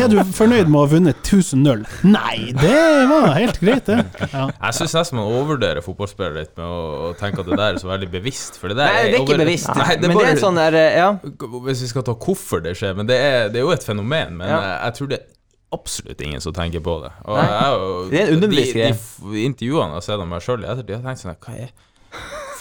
[SPEAKER 2] Er du fornøyd med å ha vunnet 1000-0? Nei, det var helt greit, det. Ja.
[SPEAKER 3] Jeg syns nesten man overvurderer fotballspillere litt med å, tenke at det der er så veldig bevisst. For det der
[SPEAKER 4] Nei, det er ikke
[SPEAKER 3] over-
[SPEAKER 4] bevisst,
[SPEAKER 3] Nei, det er
[SPEAKER 4] men det er sånn der eh, Ja.
[SPEAKER 3] Hvis vi skal ta hvorfor det skjer, men det er, det er jo et fenomen. Men
[SPEAKER 4] Ja.
[SPEAKER 3] jeg tror det er absolutt ingen som tenker på det. Og
[SPEAKER 4] Nei.
[SPEAKER 3] jeg og,
[SPEAKER 4] Det er en underbevisst
[SPEAKER 3] de, de, intervjuene jeg har sett av meg sjøl i ettertid, har tenkt sånn Hva er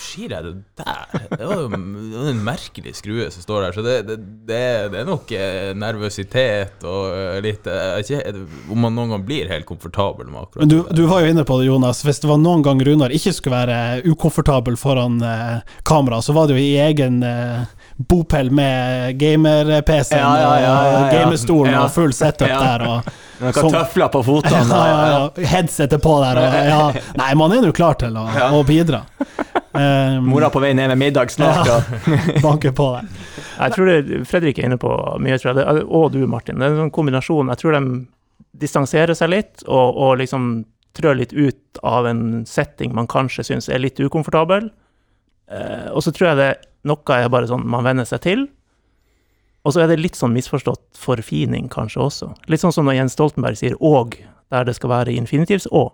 [SPEAKER 3] sier jeg det der? Det var jo en merkelig skrue som står der. Så det, det, det, det er nok eh, nervøsitet og eh, litt eh, ikke, Om man noen gang blir helt komfortabel med akkurat
[SPEAKER 2] Men du, du var jo inne på det, Jonas. Hvis det var noen gang Runar ikke skulle være ukomfortabel foran eh, kamera, så var det jo i egen eh, bopel med gamer-PC-en
[SPEAKER 4] Ja, ja, ja, ja, ja.
[SPEAKER 2] og gamerstolen
[SPEAKER 4] Ja.
[SPEAKER 2] og full setup
[SPEAKER 4] Ja.
[SPEAKER 2] der. Og,
[SPEAKER 4] Noen
[SPEAKER 2] Som-
[SPEAKER 4] tøfler på fotene.
[SPEAKER 2] ja, ja. Headsetet på der. Og, ja. Nei, man er nå klar til å,
[SPEAKER 4] Ja.
[SPEAKER 2] å bidra. Um,
[SPEAKER 4] Mora på vei ned med middag snart.
[SPEAKER 2] Ja. Banker på der.
[SPEAKER 1] Jeg tror det, Fredrik er inne på mye, tror jeg. Og du, Martin. Det er en sånn kombinasjon. Jeg tror de distanserer seg litt, og, og liksom trør litt ut av en setting man kanskje syns er litt ukomfortabel. Eh, og så tror jeg det noe er bare sånn man venner seg til. Og så er det litt sånn misforstått forfining kanskje også. Litt sånn som når Jens Stoltenberg sier 'og', der det skal være infinitivs 'å',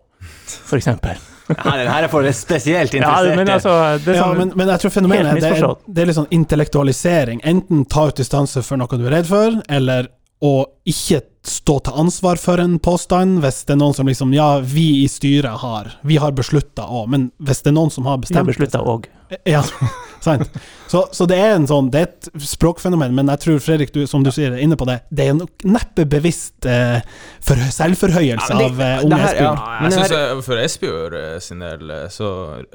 [SPEAKER 1] for eksempel.
[SPEAKER 4] ja, den her er for spesielt
[SPEAKER 1] Ja, men altså det er
[SPEAKER 2] Ja,
[SPEAKER 1] sånn,
[SPEAKER 2] men, men jeg tror fenomenet er, det er, det er litt sånn intellektualisering. Enten ta ut distanse for noe du er redd for, eller å ikke stå til ansvar for en påstand, hvis det er noen som liksom Ja, vi i styret har Vi har beslutta òg, men hvis det er noen som har
[SPEAKER 1] Vi har
[SPEAKER 2] bestemt
[SPEAKER 1] beslutta òg.
[SPEAKER 2] Ja, sant. Så, så det er en sånn Det er et språkfenomen, men jeg tror Fredrik, du, som du sier, er inne på det. Det er nok neppe bevisst eh, for, selvforhøyelse
[SPEAKER 4] Ja, det-
[SPEAKER 2] av eh, unge
[SPEAKER 4] Espejord. ja.
[SPEAKER 3] jeg syns For Espejord eh, sin del, eh, så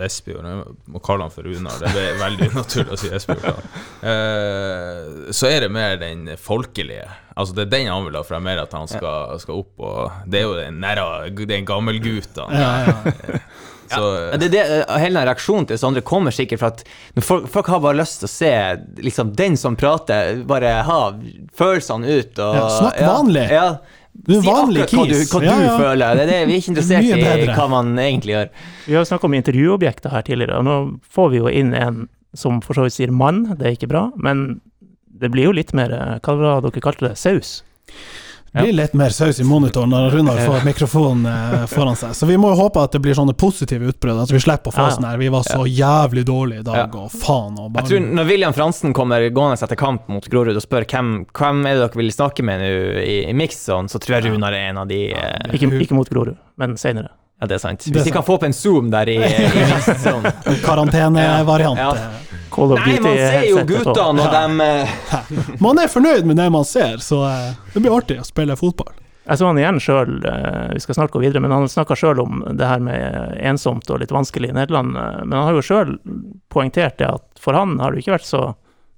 [SPEAKER 3] Espejord Jeg må kalle han for Runar, det er veldig unaturlig å si Espejord. Eh, så er det mer den folkelige. Altså Det er den han vil ha fra mer at han skal, skal opp og Det er jo den nære Den gammelgutten.
[SPEAKER 2] Ja, ja.
[SPEAKER 3] Så
[SPEAKER 4] Ja, det, er det, hele den reaksjonen til Sondre kommer sikkert fra at folk, folk har bare lyst til å se liksom, den som prater, bare ha følelsene ut. Og,
[SPEAKER 2] Ja, snakk vanlig.
[SPEAKER 4] Ja,
[SPEAKER 2] Du er
[SPEAKER 4] si
[SPEAKER 2] vanlig
[SPEAKER 4] hva du, hva du
[SPEAKER 2] ja.
[SPEAKER 4] føler. Det er det, vi er ikke interessert i hva man egentlig gjør.
[SPEAKER 1] Vi har snakka om intervjuobjekter her tidligere, og nå får vi jo inn en som for så vidt sier mann, det er ikke bra, men det blir jo litt mer eh, Hva var det dere kalte det? Saus?
[SPEAKER 2] blir litt mer saus i monitoren når Runar får mikrofonen eh, foran seg. Så vi må jo håpe at det blir sånne positive utbrudd, at vi slipper å få
[SPEAKER 1] Ja, ja.
[SPEAKER 2] sånn her Vi var så jævlig dårlige i dag,
[SPEAKER 4] Ja.
[SPEAKER 2] og faen og
[SPEAKER 4] Jeg tror Når William Fransen kommer gående etter kamp mot Grorud og spør hvem, hvem er det dere vil snakke med nå i, i mix-zone, så tror jeg Runar er en av de eh,
[SPEAKER 1] Ikke, ikke mot Grorud, men seinere.
[SPEAKER 4] Ja, det er sant. Hvis de kan få opp en zoom der i, i mix-zone.
[SPEAKER 2] karantenevariant.
[SPEAKER 4] Ja.
[SPEAKER 1] ja.
[SPEAKER 4] Nei, man ser jo
[SPEAKER 1] guttene,
[SPEAKER 4] og når eh,
[SPEAKER 2] Man er fornøyd med det man ser, så eh, det blir artig å spille fotball.
[SPEAKER 1] Jeg så han igjen sjøl, vi skal snart gå videre, men han snakka sjøl om det her med ensomt og litt vanskelig i Nederland. eh, Men han har jo sjøl poengtert det at for han har det ikke vært så,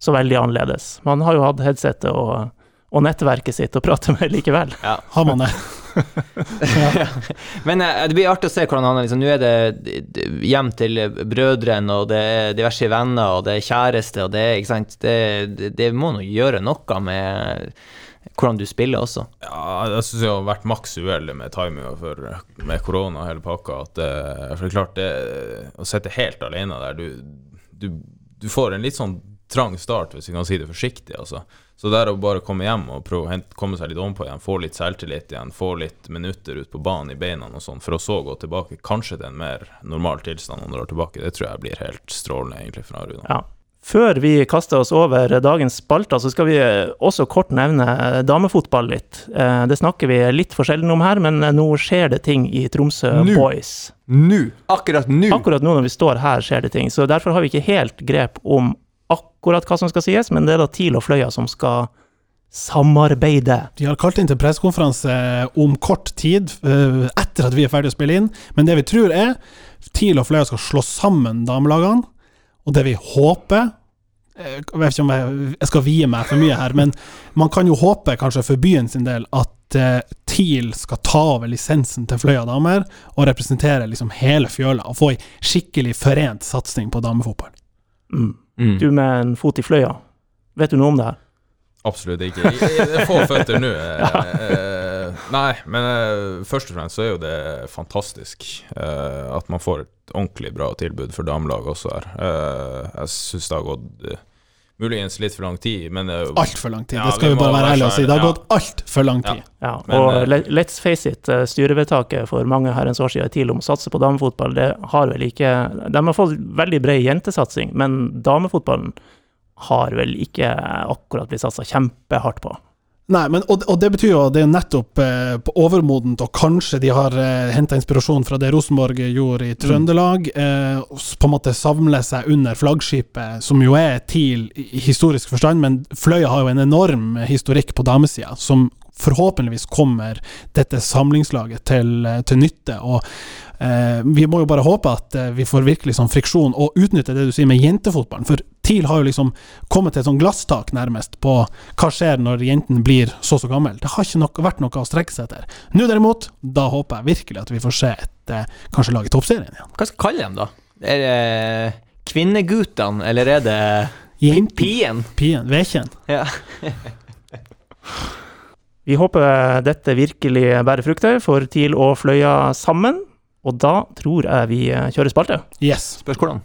[SPEAKER 1] så veldig annerledes. Man har jo hatt headsetet og, og nettverket sitt å prate med likevel.
[SPEAKER 4] ja.
[SPEAKER 2] Har man det?
[SPEAKER 4] Men eh, det blir artig å se hvordan han liksom, Nå er det hjem til brødrene, og det er diverse venner, og det er kjæreste, og det ikke sant Det, det, det må nå gjøre noe med hvordan du spiller også.
[SPEAKER 3] Ja, jeg syns jeg har vært maks uheldig med timinga med korona og hele pakka. At det, for det er klart, det å sitte helt alene der du, du, du får en litt sånn trang start, hvis vi kan si det forsiktig. Altså. Så er å bare komme hjem og prøve å hente, komme seg litt ovenpå igjen, få litt selvtillit igjen, få litt minutter ut på banen i beina og sånn, for å så gå tilbake kanskje til en mer normal tilstand noen år tilbake, det tror jeg blir helt strålende, egentlig, fra Runa.
[SPEAKER 1] Ja. Før vi kaster oss over dagens spalter, så skal vi også kort nevne damefotball litt. Eh, Det snakker vi litt for sjelden om her, men nå skjer det ting i Tromsø
[SPEAKER 4] Nå.
[SPEAKER 1] Boys.
[SPEAKER 4] Nå! Akkurat nå!
[SPEAKER 1] Akkurat nå når vi står her, skjer det ting. Så derfor har vi ikke helt grep om akkurat hva som skal sies, men det er da TIL og Fløya som skal samarbeide.
[SPEAKER 2] De har kalt inn til pressekonferanse om kort tid, eh, etter at vi er ferdig å spille inn. Men det vi tror er TIL og Fløya skal slå sammen damelagene. Og det vi håper eh, Jeg vet ikke om jeg, jeg skal vie meg for mye her, men man kan jo håpe, kanskje for byen sin del, at eh, TIL skal ta over lisensen til Fløya damer og representere liksom hele fjøla, og få ei skikkelig forent satsing på damefotball.
[SPEAKER 1] Mm.
[SPEAKER 4] Mm.
[SPEAKER 1] Du med en fot i Fløya, vet du noe om det her?
[SPEAKER 3] Absolutt ikke. Det er få føtter nå. eh, eh, Nei, men eh, først og fremst så er jo det fantastisk at man får et ordentlig bra tilbud for damelaget også her. Jeg syns det har gått muligens litt for lang tid, men uh, er
[SPEAKER 2] Altfor lang tid,
[SPEAKER 3] Ja,
[SPEAKER 2] det skal
[SPEAKER 3] vi
[SPEAKER 2] bare være ærlige og si. Det har
[SPEAKER 3] ja.
[SPEAKER 2] gått altfor lang tid.
[SPEAKER 1] Ja,
[SPEAKER 3] Men,
[SPEAKER 1] og
[SPEAKER 3] eh,
[SPEAKER 1] le- let's face it, eh, styrevedtaket for mange herrens år siden i TIL om å satse på damefotball, det har vel ikke De har fått veldig bred jentesatsing, men damefotballen har vel ikke akkurat blitt satsa kjempehardt på.
[SPEAKER 2] Nei, men, og, og det betyr jo det er nettopp eh, på overmodent, og kanskje de har eh, henta inspirasjon fra det Rosenborg gjorde i Trøndelag. Eh, og på en måte samle seg under flaggskipet, som jo er TIL i historisk forstand, men Fløya har jo en enorm historikk på damesida, som forhåpentligvis kommer dette samlingslaget til, eh, til nytte. og eh, Vi må jo bare håpe at eh, vi får virkelig sånn friksjon, og utnytte det du sier med jentefotballen. For TIL har jo liksom kommet til et sånn glasstak, nærmest, på hva skjer når jentene blir så så gammel. Det har ikke nok, vært noe å strekke seg etter. Nå derimot, da håper jeg virkelig at vi får se et eh, kanskje lag i toppserien igjen.
[SPEAKER 4] Hva skal vi kalle dem, da? Er det kvinneguttene, eller er det
[SPEAKER 2] Jenten,
[SPEAKER 4] pien?
[SPEAKER 2] pien, Vekjen.
[SPEAKER 4] Ja.
[SPEAKER 1] Vi håper dette virkelig bærer frukter for TIL og Fløya sammen, og da tror jeg vi eh, kjører spalte.
[SPEAKER 2] Yes.
[SPEAKER 4] Spørs hvordan.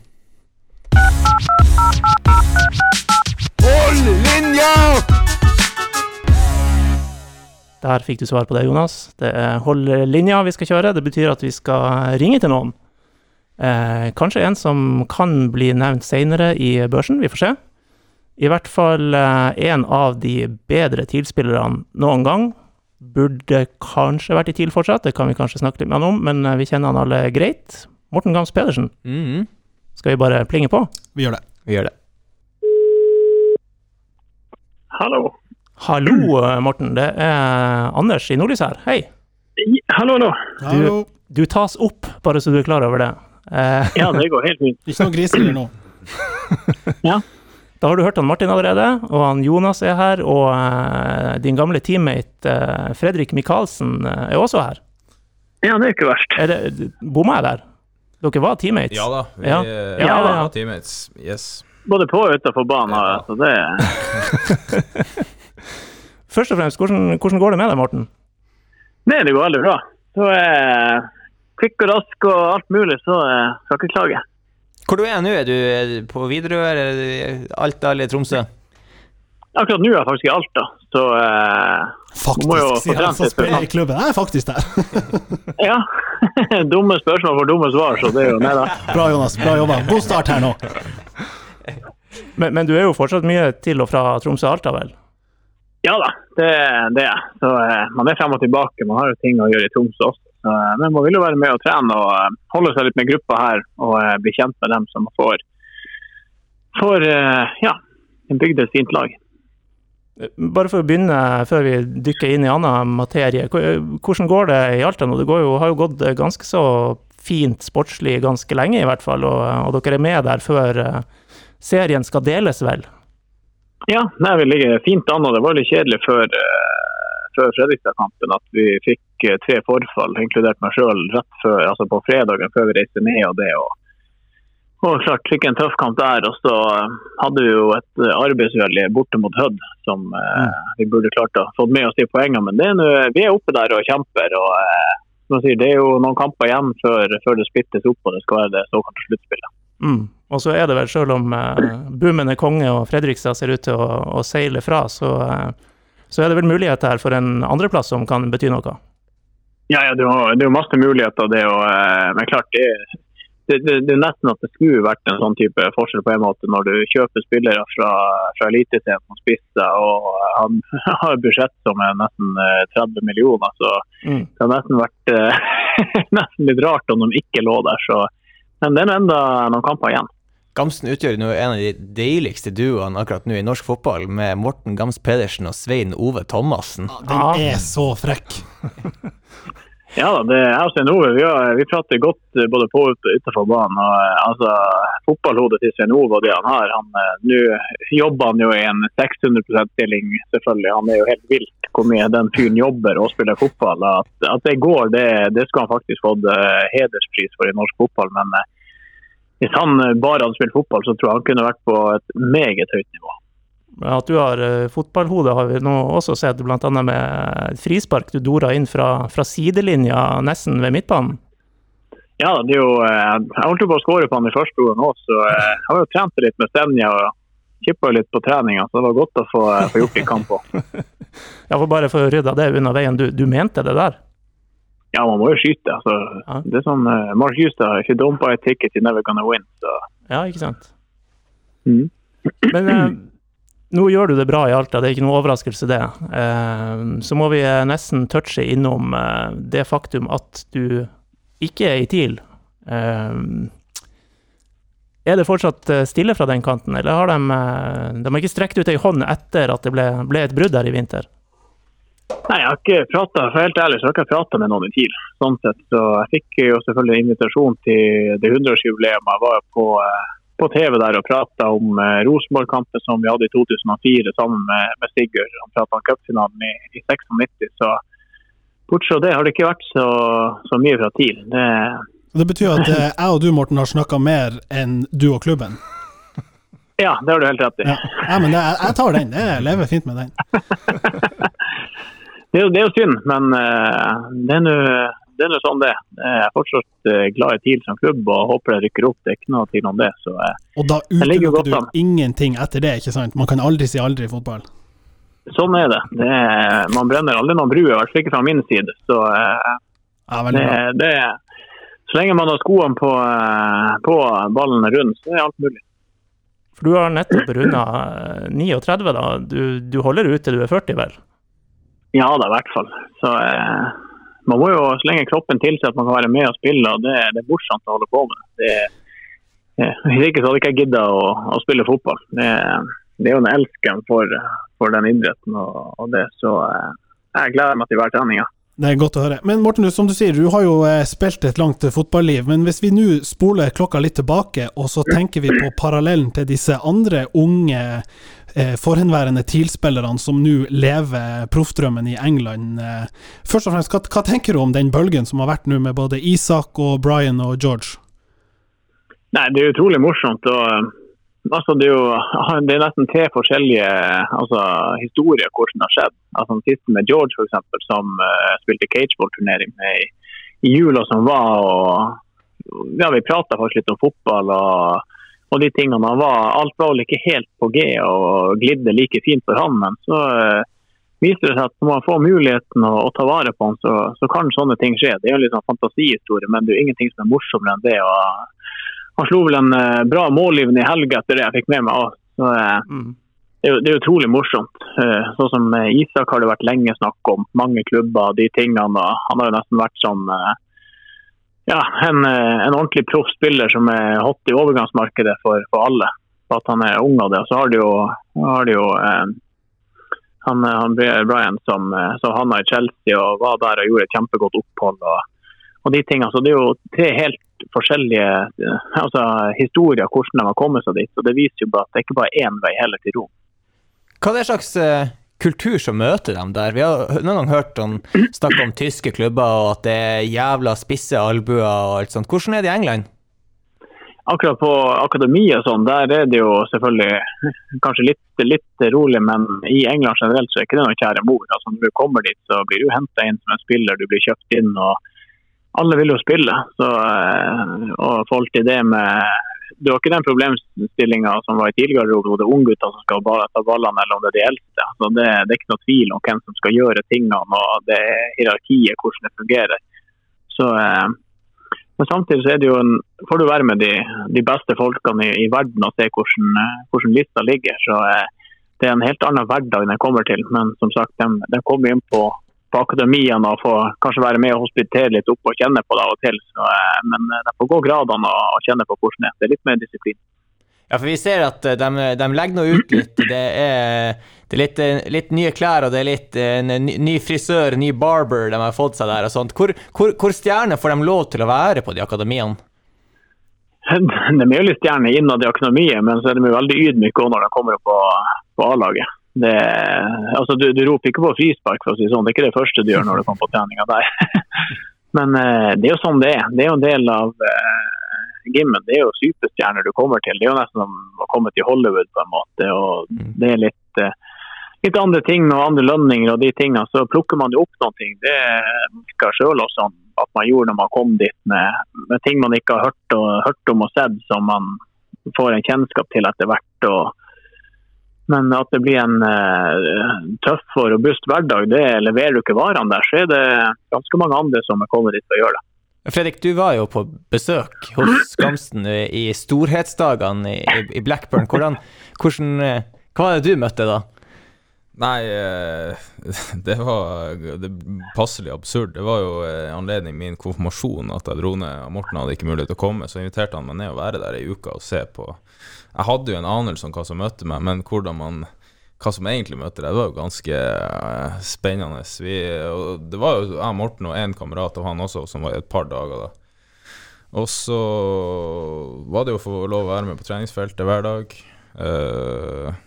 [SPEAKER 1] Der fikk du svar på det, Jonas. Det er hold linja vi skal kjøre. Det betyr at vi skal ringe til noen. Eh, kanskje en som kan bli nevnt senere i børsen, vi får se. I hvert fall eh, en av de bedre TIL-spillerne noen gang. Burde kanskje vært i TIL fortsatt, det kan vi kanskje snakke litt med han om, men eh, vi kjenner han alle greit. Morten Gams Pedersen,
[SPEAKER 4] Mhm.
[SPEAKER 1] skal vi bare plinge på?
[SPEAKER 2] Vi gjør det.
[SPEAKER 4] Vi gjør det.
[SPEAKER 5] Hallo.
[SPEAKER 1] Hallo, eh, Morten. Det er Anders i Nordlys her. Hei.
[SPEAKER 5] Hallo, hallo.
[SPEAKER 2] Du,
[SPEAKER 1] Du tas opp, bare så du er klar over det. Eh,
[SPEAKER 5] Ja, det går helt fint.
[SPEAKER 2] Ikke noe griserier nå.
[SPEAKER 1] Da har du hørt han Martin allerede, og han Jonas er her, og eh, din gamle teammate eh, Fredrik Michaelsen eh, er også her.
[SPEAKER 5] Ja, det er ikke verst.
[SPEAKER 1] Er det, bomma jeg der? Dere var teammates?
[SPEAKER 3] Ja da, vi
[SPEAKER 1] Ja.
[SPEAKER 3] eh,
[SPEAKER 1] Ja,
[SPEAKER 5] ja,
[SPEAKER 1] ja.
[SPEAKER 3] var teammates. Yes.
[SPEAKER 5] Både på og utenfor banen. Så det,
[SPEAKER 1] Først og fremst, hvordan, hvordan går det med deg, Morten?
[SPEAKER 5] Nei, det går veldig bra. Så er kvikk og rask og alt mulig, så eh, skal jeg ikke klage.
[SPEAKER 4] Hvor du er nå? Er du på Widerøe, eller er Alta eller Tromsø?
[SPEAKER 5] Akkurat nå er jeg faktisk i Alta, så eh, må jo
[SPEAKER 2] Faktisk, sier han som spiller i klubben. Jeg er faktisk der.
[SPEAKER 5] ja. dumme spørsmål for dumme svar, så det er jo Nei da.
[SPEAKER 2] Bra, Jonas. Bra jobba. God start her nå.
[SPEAKER 1] Men, men du er jo fortsatt mye til og fra Tromsø og Alta, vel?
[SPEAKER 5] Ja da, det, det er jeg. Så eh, Man er frem og tilbake. Man har jo ting å gjøre i Tromsø også. Så, eh, men man vil jo være med og trene og eh, holde seg litt med gruppa her og eh, bli kjent med dem som får, får ja, en bygd et fint lag.
[SPEAKER 1] Bare for å begynne, før vi dykker inn i annen materie. Hvordan går det i Alta nå? Det går jo, har jo gått ganske så fint sportslig ganske lenge, i hvert fall. Og, og dere er med der før serien skal deles, vel?
[SPEAKER 5] Ja, nei, vi ligger fint an. og Det var litt kjedelig før, før Fredrikstad-kampen at vi fikk eh, tre forfall, inkludert meg sjøl, altså på fredagen før vi reiste ned. og det. Og, og klart fikk en tøff kamp der. Og så eh, hadde vi jo et eh, arbeidsuhell borte mot Hødd som eh, vi burde klart å fått med oss de poengene. Men det er noe, vi er oppe der og kjemper. og eh, sier, Det er jo noen kamper igjen før, før det splittes opp og det skal være det såkalte sluttspillet.
[SPEAKER 1] Mm. Og så er det vel, selv om eh, Boomen er konge og Fredrikstad ser ut til å, å seile fra, så, eh, så er det vel mulighet her for en andreplass som kan bety noe?
[SPEAKER 5] Ja, ja det, er jo, masse muligheter, det. Og, eh, men klart, det, det, det, det er nesten at det skulle vært en sånn type forskjell på en måte når du kjøper spillere fra, fra Eliteserien som spisser og han har et budsjett som er nesten eh, 30 millioner. Så
[SPEAKER 1] Mm.
[SPEAKER 5] det har nesten vært eh, nesten litt rart om de ikke lå der. Så. Men det er enda noen kamper igjen.
[SPEAKER 4] Gamsten utgjør nå en av de deiligste duoene akkurat nå i norsk fotball, med Morten Gams Pedersen og Svein Ove Thomassen.
[SPEAKER 2] Den er så frekk.
[SPEAKER 5] Ja da, det er Svein Ove. Vi, har, vi prater godt eh, både på og utenfor banen. Og, eh, altså, fotballhodet til Svein Ove og det han har han, eh, Nå jobber han jo i en 600 %-stilling, selvfølgelig. Han er jo helt vilt hvor mye den fyren jobber og spiller fotball. At, at det går, det, det skulle han faktisk fått hederspris for i norsk fotball. Men eh, hvis han eh, bare hadde spilt fotball, så tror jeg han kunne vært på et meget høyt nivå.
[SPEAKER 1] At du har eh, fotballhode, har vi nå også sett, bl.a. med frispark du dora inn fra, fra sidelinja, nesten ved midtbanen.
[SPEAKER 5] Ja, det er jo, eh, jeg holdt jo på å skåre på han i første ordet nå, så jeg har jo trent litt med Senja og kippa litt på treninga, så det var godt å få, få gjort litt kamp òg.
[SPEAKER 1] Ja, for bare for å rydde det unna veien, du, du mente det der?
[SPEAKER 5] Ja, man må jo skyte. altså.
[SPEAKER 1] Ja.
[SPEAKER 5] Det er sånn uh, Mark Hustad, if you don't buy a ticket, you're never gonna win. Så.
[SPEAKER 1] Ja, ikke sant?
[SPEAKER 5] Mm.
[SPEAKER 1] Men uh, nå gjør du det bra i Alta, det er ikke noe overraskelse det. Uh, så må vi nesten touche innom det faktum at du ikke er i TIL. Er det fortsatt stille fra den kanten, eller har de, de har ikke strekt ut ei hånd etter at det ble, ble et brudd her i vinter?
[SPEAKER 5] Nei, jeg har ikke pratet, for helt ærlig så har jeg ikke prata med noen i TIL. Sånn sett, så jeg fikk jo selvfølgelig invitasjon til det 100-årsjubileet. Jeg var på, eh, på TV der og prata om eh, Rosenborg-kampen som vi hadde i 2004 sammen med, med Sigurd. Han prata om cupfinalen i, i 96. Så bortsett fra det har det ikke vært så, så mye fra TIL. Det,
[SPEAKER 2] Det betyr at eh, jeg og du, Morten, har snakka mer enn du og klubben.
[SPEAKER 5] ja, det har du helt rett i.
[SPEAKER 2] Ja, ja men det, jeg tar den. Jeg lever fint med den.
[SPEAKER 5] Det det er jo synd, men eh, det er nå det er sånn det. Jeg er fortsatt eh, glad i TIL som klubb og håper det rykker opp. Det er ikke noe tvil om det. Så eh,
[SPEAKER 2] Og da utelukker du
[SPEAKER 5] an.
[SPEAKER 2] ingenting etter det, ikke sant? Man kan aldri si aldri i fotball.
[SPEAKER 5] sånn er det. det er, man brenner aldri noen bruer, i hvert fall ikke fra min side. Så
[SPEAKER 2] Ja,
[SPEAKER 5] det, det, så lenge man har skoene på, på ballen rund, så er alt mulig.
[SPEAKER 1] For du har nettopp runda 39, da. Du, du holder ut til du er 40, vel?
[SPEAKER 5] Ja da, i hvert fall. Så eh, man må jo, så lenge kroppen tilsier at man kan være med og spille, og det, det er morsomt å holde på med. Det, eh, hvis ikke så hadde ikke jeg gidda å, å spille fotball. Det, det er jo en elsken for, for den idretten og, og det, så eh, jeg gleder meg til hver trening. Ja.
[SPEAKER 2] Det er godt å høre. Men Morten, som du sier, du har jo eh, spilt et langt eh, fotballiv. Men hvis vi nå spoler klokka litt tilbake, og så tenker vi på parallellen til disse andre unge eh, forhenværende TIL-spillerne som nå lever proffdrømmen i England. Eh, først og fremst, hva, hva tenker du om den bølgen som har vært nå med både Isak og Brian og George?
[SPEAKER 5] Nei, Det er utrolig morsomt. og eh, altså, det, er jo, det er nesten tre forskjellige altså, historier hvordan det har skjedd. Altså, den siste med George, eksempel, som uh, spilte cageball-turnering i, i jula som var. og ja, Vi prata faktisk litt om fotball. og og de tingene. Var, alt var vel ikke helt på G og glidde like fint for han, men så eh, viser det seg at når man får muligheten å, å ta vare på han, så, så kan sånne ting skje. Det er jo litt sånn fantasihistorie, men det er jo ingenting som er morsommere enn det. Og, han slo vel en eh, bra målgivende i helga etter det jeg fikk med meg. også. Så, eh,
[SPEAKER 1] Mm.
[SPEAKER 5] det er, det er utrolig morsomt. Sånn som Isak har det vært lenge snakk om. Mange klubber, de tingene. Han har jo nesten vært sånn eh, ja, en, eh, en ordentlig proff spiller som er hot i overgangsmarkedet for, for alle. For at han er ung av det. Og så har de jo, har de jo eh, han, han Brian som, eh, som havna i Chelsea og var der og gjorde et kjempegodt opphold. Og, og de tingene. Så det er jo tre helt forskjellige eh, altså, historier hvordan de har kommet seg dit. og det viser jo at det ikke bare er én vei heller til Rom.
[SPEAKER 4] Hva er det slags eh, kultur som møter dem der? Vi har noen gang hørt om, snakke om tyske klubber, og at det er jævla spisse albuer og alt sånt. Hvordan er det i England?
[SPEAKER 5] akkurat på akademiet og sånn, der er det jo selvfølgelig kanskje litt, litt rolig, men i England generelt så er ikke det noe kjære mor. Altså, når du kommer dit, så blir du henta inn som en spiller, du blir kjøpt inn. og Alle vil jo spille. Så, eh, og i forhold til det med Du var ikke den problemstillinga som var i tidligere hvor det er unggutter som skal ta ballene, eller om det er de eldste. Så det, det er ikke noe tvil om hvem som skal gjøre tingene, og det er hierarkiet, hvordan det fungerer. Så eh, men samtidig så er det jo en, får du være med de, de beste folkene i, i verden og se hvordan, eh, hvordan lista ligger. Så eh, Det er en helt annen hverdag den kommer til. Men som sagt, de, de kommer inn på, på akademiene og få kanskje være med og hospitere litt opp og kjenne på det av og til. Så, eh, men de får gå gradene og, kjenne på hvordan det er. Det er litt mer disiplin.
[SPEAKER 4] Ja, for vi ser at eh, de, de legger nå ut litt. Det er, det er litt, eh, litt nye klær, og det er litt eh, en ny, frisør, ny barber de har fått seg der og sånt. Hvor, hvor, hvor stjerne får de lov til å være på de akademiene?
[SPEAKER 5] De er jo litt stjerner innad i akademiet, men så er de jo veldig ydmyke når de kommer på, på A-laget. Det, altså, du, du roper ikke på frispark, for å si sånn. Det er ikke det første du gjør når du kommer på treninga der. Men eh, det er jo sånn det er. Det er jo en del av eh, gymmen. Det er jo superstjerner du kommer til. Det er jo nesten som å komme til Hollywood på en måte. og Det er litt, eh, litt andre ting og andre lønninger og de tingene. Så plukker man jo opp noen ting. Det virker sjøl også at man gjorde når man kom dit med, med ting man ikke har hørt, og, hørt om og sett, som man får en kjennskap til etter hvert. og men at det blir en uh, tøff og robust hverdag, det leverer du ikke varene der. Så er det ganske mange andre som er kommet dit å gjøre det.
[SPEAKER 4] Fredrik, du var jo på besøk hos Skamsten i storhetsdagene i, i Blackburn. Hvordan, hvordan, eh, hva var det du møtte da?
[SPEAKER 3] Nei, eh, det var det passelig absurd. Det var jo eh, anledning min konfirmasjon at jeg dro ned. og Morten hadde ikke mulighet til å komme, så inviterte han meg ned og være der ei uke og se på Jeg hadde jo en anelse om hva som møtte meg, men hvordan man hva som egentlig møtte deg, det var jo ganske eh, spennende. Vi, det var jo jeg, Morten og en kamerat av han også, som var i et par dager da. Og så var det jo å få lov å være med på treningsfeltet hver dag. Eh,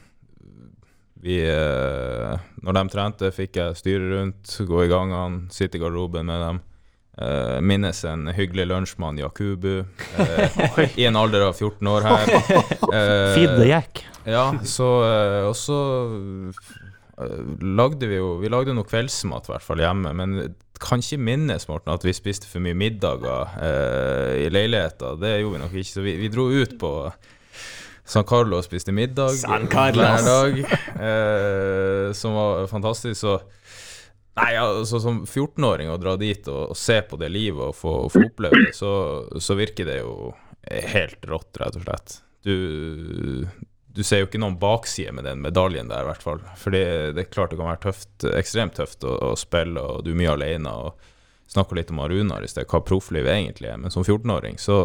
[SPEAKER 3] vi eh, Når de trente, fikk jeg styre rundt, gå i gangene, sitte i garderoben med dem. Eh, minnes en hyggelig lunsjmann, Jakubu, eh, i en alder av 14 år her. Uh,
[SPEAKER 1] Feed
[SPEAKER 3] ja, så eh, Og så eh, lagde vi jo Vi lagde noe kveldsmat, i hvert fall hjemme. Men kan ikke minnes, Morten, at vi spiste for mye middager eh, i leiligheta. Det gjorde vi nok ikke. Så vi, vi dro ut på San Carlo og spiste middag hver dag, eh, som var fantastisk. Så Nei, altså Som 14-åring å dra dit og, og se på det livet og få, få oppleve det, så, så virker det jo helt rått, rett og slett. Du, du ser jo ikke noen bakside med den medaljen der, i hvert fall. For det, det er klart det kan være tøft, ekstremt tøft å, å spille, og du er mye alene. og Snakka litt om Runar i sted, hva profflivet egentlig er. Men som 14-åring så,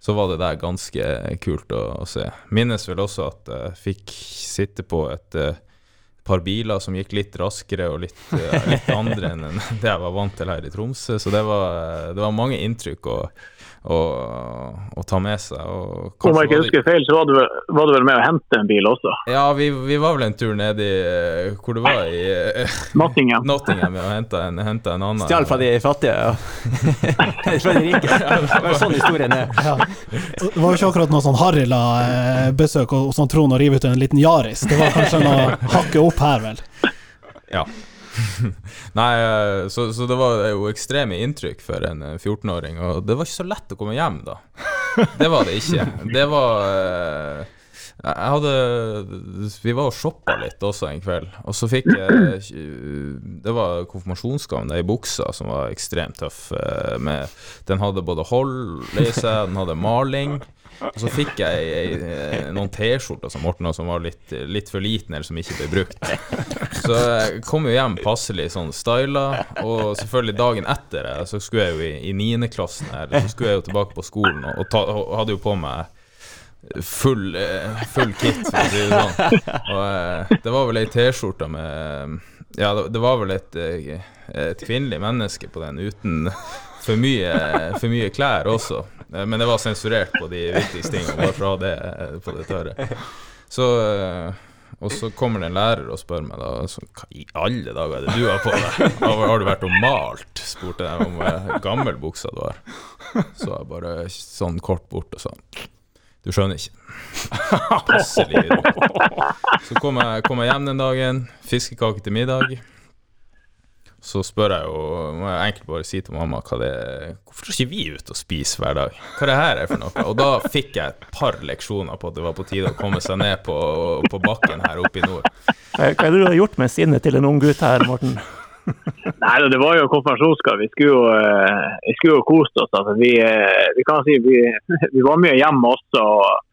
[SPEAKER 3] så var det der ganske kult å, å se. Minnes vel også at jeg fikk sitte på et eh, par biler som gikk litt raskere og litt, eh, litt andre enn det jeg var vant til her i Tromsø. Så det var, det var mange inntrykk å, å, å ta med seg. Og
[SPEAKER 5] Om jeg ikke husker feil, så var du, var du vel med å hente en bil også?
[SPEAKER 3] Ja, vi, vi var vel en tur ned i Hvor det var i eh,
[SPEAKER 5] Nottingham.
[SPEAKER 3] Nottingham og henta en, en annen.
[SPEAKER 4] Stjal fra de fattige ja. fra de rike. Det var sånn historien er.
[SPEAKER 2] Ja. Det var jo ikke akkurat noe sånn Harila-besøk og sånn Trond å rive ut en liten Yaris. Det var kanskje noe hakket opp her, vel.
[SPEAKER 3] Ja. Nei, eh, så, så det var jo ekstreme inntrykk for en eh, 14-åring, og det var ikke så lett å komme hjem da. det var det ikke. Det var eh, Jeg hadde Vi var og shoppa litt også en kveld, og så fikk jeg Det var konfirmasjonsgaven, i buksa som var ekstremt tøff. eh, Med, den hadde både hold i seg, den hadde maling. Og så fikk jeg ei- noen T-skjorter som Morten som var litt, litt for liten, eller som ikke ble brukt. Så jeg kom jo hjem passelig sånn styla, og selvfølgelig dagen etter eh, så skulle jeg jo i, niendeklassen 9. klassen her, så skulle jeg jo tilbake på skolen, og, ta, og hadde jo på meg full, eh, full kit, for å si det sånn. Og eh, det var vel ei T-skjorte med Ja, det, var vel et, eh, et kvinnelig menneske på den uten for mye, for mye klær også. Eh, Men det var sensurert på de viktigste tingene, bare ha det eh, på det tørre. Så eh, og så kommer det en lærer og spør meg da så, Hva i alle dager er det du har på deg? Har, du vært og malt? spurte jeg om gammel buksa du har. Så jeg bare sånn kort bort og sa Du skjønner ikke. Passelig. Så kom jeg, kom jeg hjem den dagen, fiskekake til middag. Så spør jeg jo Må jeg enkelt bare si til mamma hva det er Hvorfor drar ikke vi ut og spiser hver dag? Hva det her er for noe? Og da fikk jeg et par leksjoner på at det var på tide å komme seg ned på, på bakken her oppe i nord.
[SPEAKER 1] Hva er det du har gjort med sinnet til en ung gutt her, Morten?
[SPEAKER 5] Nei, det var jo konfirmasjonsgave. Vi skulle jo, eh, vi skulle jo kost oss. Altså. Vi, eh, vi kan si vi, vi var mye hjemme også. Og,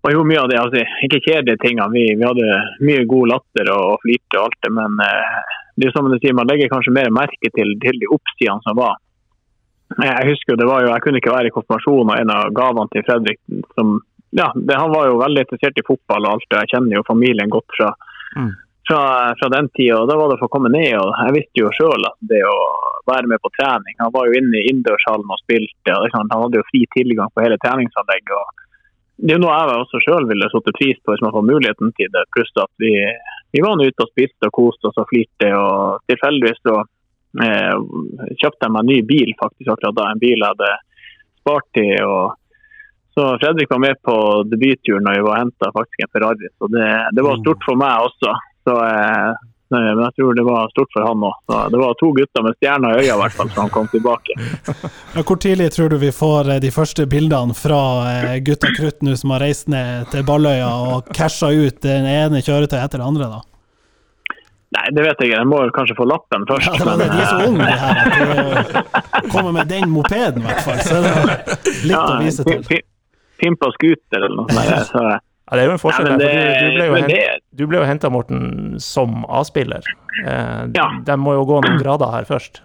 [SPEAKER 5] og gjorde mye av det. Altså, ikke kjedelige tingene. Vi, vi hadde mye god latter og, og flirte og alt det. Men eh, det er som du sier, man legger kanskje mer merke til, til de oppsidene som var. Jeg husker det var jo, jeg kunne ikke være i konfirmasjon, og en av gavene til Fredrik som, ja, det, Han var jo veldig interessert i fotball og alt det. Jeg kjenner jo familien godt fra,
[SPEAKER 1] Mm.
[SPEAKER 5] fra, fra den tida. og Da var det for å komme ned. og Jeg visste jo sjøl at det å være med på trening Han var jo inne i innendørshallen og spilte. og Han hadde jo fri tilgang på hele treningsanlegget. og Det er jo noe jeg også sjøl ville satt pris på hvis man får muligheten til det. Pluss at vi, vi var nå ute og spiste og koste oss og flirte. og Tilfeldigvis så eh, kjøpte jeg meg en ny bil faktisk akkurat da. En bil jeg hadde spart til. og så Fredrik var med på debutturen da vi var og henta faktisk en Ferrari. Så det, det var stort for meg også. Så, eh, men jeg tror det var stort for han òg. Det var to gutter med stjerner i øya i hvert fall, så han kom tilbake.
[SPEAKER 2] Ja, hvor tidlig tror du vi får eh, de første bildene fra eh, gutta krutt nå som har reist ned til Balløya og casha ut den ene kjøretøyet etter det andre, da?
[SPEAKER 5] Nei, det vet jeg ikke. Jeg må kanskje få lappen først.
[SPEAKER 2] Ja, det var. De er så unge, de her. At de kommer med den mopeden, i hvert fall. Så det er litt å vise til.
[SPEAKER 5] pi- pi- Pimpa scooter eller noe sånt.
[SPEAKER 1] Ja, det er jo en forskjell
[SPEAKER 5] Nei,
[SPEAKER 1] det, for du, du ble jo hent-
[SPEAKER 5] det-
[SPEAKER 1] du ble jo henta, Morten, som A-spiller. Eh,
[SPEAKER 5] Ja.
[SPEAKER 1] De må jo gå noen grader her først.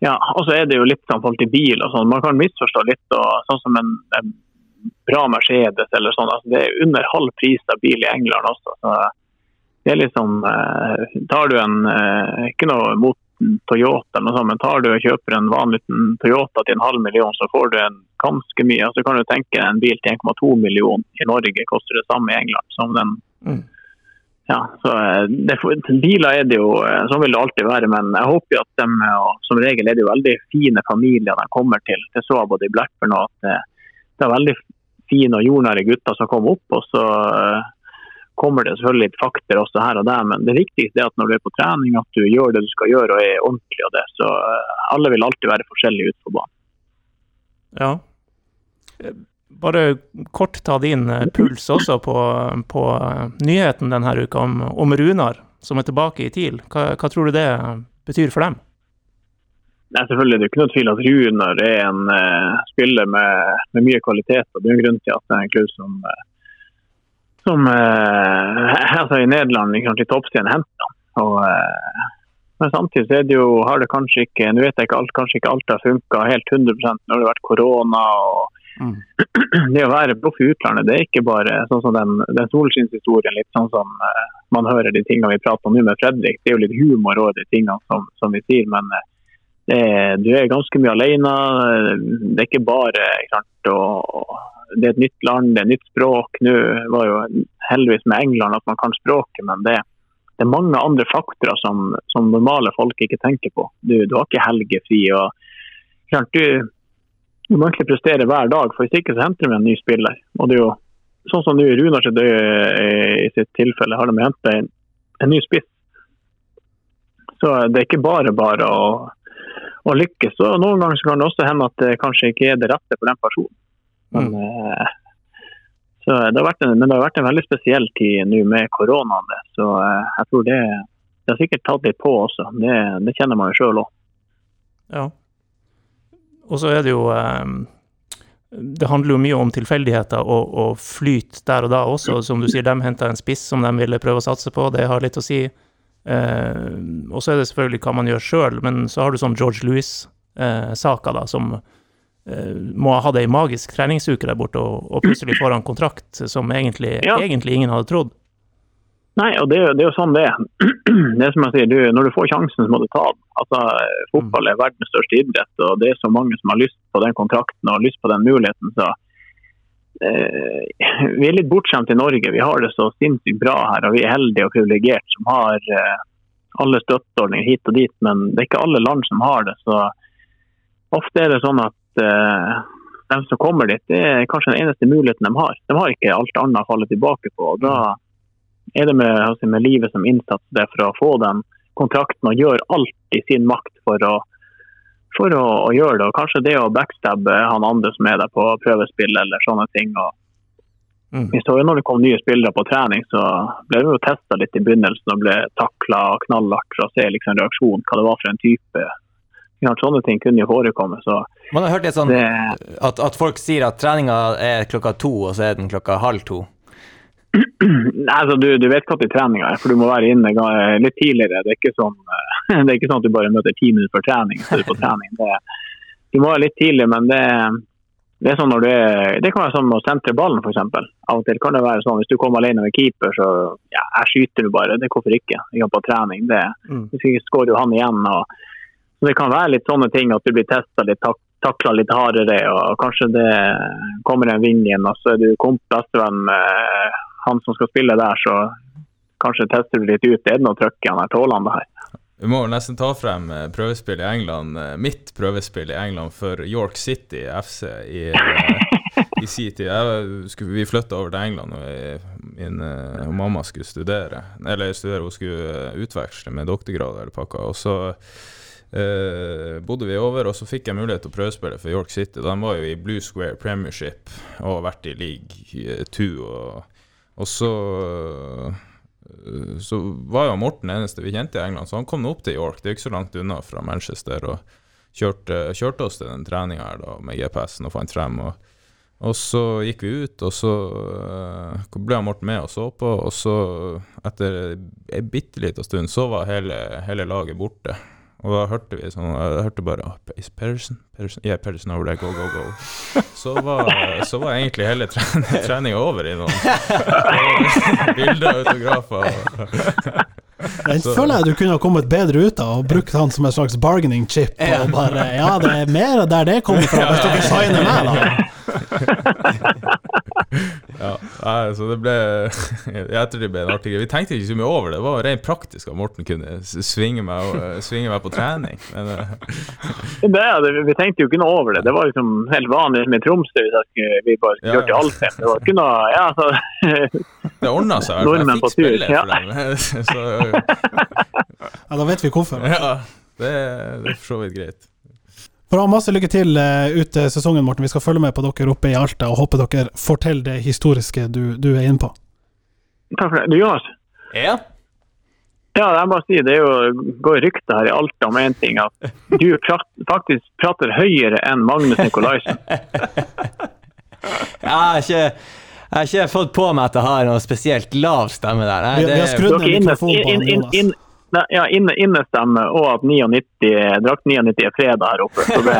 [SPEAKER 5] Ja, og så er det jo litt sånn forhold til bil og sånn. Man kan misforstå litt. og Sånn som en, en bra Mercedes eller sånn. Altså, det er under halv pris av bil i England også. Så det er liksom eh, Tar du en eh, Ikke noe mot en Toyota, eller noe sånt, men tar du og kjøper en vanlig liten Toyota til en halv million, så får du en ganske mye. Altså kan du tenke en bil til 1,2 million i Norge koster det samme i England som den
[SPEAKER 1] Mm.
[SPEAKER 5] ja, så eh, det, Biler er det jo, eh, sånn vil det alltid være. Men jeg håper jo at de, eh, som regel er det jo veldig fine familier de kommer til. Det så jeg både i Blackburn og at det, det er veldig fine og jordnære gutter som kommer opp. Og så kommer det selvfølgelig litt fakter også her og der. Men det viktigste er at når du er på trening, at du gjør det du skal gjøre og er ordentlig av det. Så eh, alle vil alltid være forskjellige ute på banen.
[SPEAKER 1] Ja. Bare kort ta din eh, puls også på, på eh, nyheten denne uka om, om Runar, som er tilbake i TIL. Hva, hva tror du det betyr for dem?
[SPEAKER 5] Nei, selvfølgelig det er ikke noe tvil at Runar er en uh, spiller med, med mye kvalitet. og Det er en grunn til at det er en klubb som, eh, som her altså i Nederland liksom, til toppstien henter han. Eh, men samtidig så er det jo, har det kanskje ikke nå vet jeg ikke alt, kanskje ikke alt har funka helt 100 Nå har det vært korona. og
[SPEAKER 1] Mm.
[SPEAKER 5] Det å være proff i utlandet det er ikke bare sånn som den, den solskinnshistorien. Litt sånn som eh, man hører de tingene vi prater om nå med Fredrik. Det er jo litt humor over de tingene som, som vi sier. men eh, det, du er ganske mye alene. Det er ikke bare klart, og, Det er et nytt land, det er et nytt språk. Nå var jo heldigvis med England at man kan språket, men det, det er mange andre faktorer som, som normale folk ikke tenker på. Du, du har ikke helgefri. og klart du, du må egentlig prestere hver dag, for hvis ikke så henter de en ny spiller. Og det er jo sånn som nå Runar sitt eh, i sitt tilfelle har de hentet en, en ny spiss. Så det er ikke bare bare å, å lykkes. Og noen ganger kan det også hende at det kanskje ikke er det rette for den personen. Men,
[SPEAKER 1] Mm.
[SPEAKER 5] eh, så det har vært en, men det har vært en veldig spesiell tid nå med koronaen. det. Så eh, jeg tror det, det har sikkert tatt litt på også. Det, det kjenner man jo sjøl òg.
[SPEAKER 1] Ja. Og så er det jo eh, Det handler jo mye om tilfeldigheter og, og flyt der og da også. Som du sier, de henta en spiss som de ville prøve å satse på, det har litt å si. Eh, og så er det selvfølgelig hva man gjør sjøl, men så har du sånn George Louis-saka, da, som eh, må ha hatt ei magisk treningsuke der borte, og, og plutselig får han kontrakt som egentlig,
[SPEAKER 5] Ja.
[SPEAKER 1] egentlig ingen hadde trodd.
[SPEAKER 5] Nei, og det, det er jo sånn det er. Det som jeg sier, du, Når du får sjansen, så må du ta den. Altså, Fotball er verdens største idrett, og det er så mange som har lyst på den kontrakten og lyst på den muligheten. så eh, Vi er litt bortskjemt i Norge. Vi har det så sinnssykt bra her, og vi er heldige og privilegerte som har eh, alle støtteordninger hit og dit, men det er ikke alle land som har det. så Ofte er det sånn at eh, de som kommer dit, det er kanskje den eneste muligheten de har. De har ikke alt annet å falle tilbake på. og da er det med, altså med livet som innsats det for å få den kontrakten og gjøre alt i sin makt for å, for å, å gjøre det. Og kanskje det å backstabbe han andre som er der på prøvespill eller sånne ting. Og
[SPEAKER 1] Mm.
[SPEAKER 5] vi så jo når det kom nye spillere på trening, så ble vi jo testa litt i begynnelsen og ble takla knallhardt for å se liksom reaksjonen, hva det var for en type. Sånne ting kunne jo forekomme. så
[SPEAKER 4] Man har hørt litt sånn
[SPEAKER 5] det,
[SPEAKER 4] at, at folk sier at treninga er klokka to, og så er den klokka halv to.
[SPEAKER 5] Nei, altså, du, du vet når treninga er, for du må være inne litt tidligere. Det er ikke sånn, eh, det er ikke sånn at du bare møter ti minutter før trening. Så er du på trening. Det, du må være litt tidlig, men det, det er sånn når du er, det kan være sånn med å sentre ballen, f.eks. Av og til kan det være sånn hvis du kommer alene med keeper, så ja, jeg skyter du bare. Det hvorfor ikke? Jeg er på trening. Det,
[SPEAKER 1] Mm.
[SPEAKER 5] hvis ikke skårer jo han igjen. Og, så det kan være litt sånne ting at du blir testa litt, tak, takla litt hardere, og kanskje det kommer en ving igjen, og så er du komp bestevenn med han som skal spille der, så kanskje tester du litt ut. Er det noe trøkk i han her? Tåler han det her?
[SPEAKER 3] Vi må nesten ta frem eh, prøvespill i England. eh, Mitt prøvespill i England for York City FC i, eh, i sin tid. Vi flytta over til England, og min mamma skulle studere. Eller studere, hun skulle utveksle med doktorgrad eller pakka. Og så eh, bodde vi over, og så fikk jeg mulighet til å prøvespille for York City. De var jo i Blue Square Premiership og vært i League 2. Og, og så uh, så var jo Morten eneste vi kjente i England, så han kom opp til York. Det er ikke så langt unna fra Manchester. Og kjørte, kjørte oss til den treninga her da med GPS-en og fant frem. Og, og så gikk vi ut, og så eh, ble Morten med og så på. Og så, etter ei bitte lita stund, så var hele, hele laget borte. Og da hørte vi sånn Jeg hørte bare oh, Is? Pedersen? Yeah, Pedersen over there, go, go, go. Så var, så var egentlig hele trening, treninga over i noen bilder og autografer.
[SPEAKER 2] Den føler jeg du kunne ha kommet bedre ut av og brukt han som en slags bargaining chip. Og bare Ja, det er mer der det kommer fra, hvis dere signer meg, da.
[SPEAKER 3] Ja, altså det ble Jeg tror det ble en artig greie. Vi tenkte ikke så mye over det. Det var rent praktisk at Morten kunne svinge meg, og- svinge meg på trening. Men eh,
[SPEAKER 5] Det, det, vi tenkte jo ikke noe over det. Det var liksom helt vanlig med Tromsø. Vi bare
[SPEAKER 3] Ja,
[SPEAKER 5] kjørte
[SPEAKER 3] ja.
[SPEAKER 5] Alfheim. Det var ikke noe ja, så,
[SPEAKER 3] det ordna seg. Jeg fikk spille
[SPEAKER 5] ja.
[SPEAKER 3] for dem. Så
[SPEAKER 2] Ja, da vet vi hvorfor.
[SPEAKER 3] ja, det, det er for så vidt greit.
[SPEAKER 2] Bra, masse lykke til eh, ut eh, sesongen, Morten. Vi skal følge med på dere oppe i Alta, og håper dere får til det historiske du, du er inne på.
[SPEAKER 5] Takk for det. Du, Jonas?
[SPEAKER 4] Ja.
[SPEAKER 5] Ja, jeg bare si, Det er jo, går rykter her i Alta om én ting. At du prat, faktisk prater høyere enn Magnus Nikolaisen.
[SPEAKER 4] Har ikke, jeg har ikke fått på meg at jeg har noe spesielt lav stemme der. Nei,
[SPEAKER 2] Vi, vi har skrudd ned
[SPEAKER 5] inne,
[SPEAKER 2] mikrofonen på Jonas.
[SPEAKER 5] ja, inne, innestemme, og at 99, drakt 99 er fredag her oppe. Så det,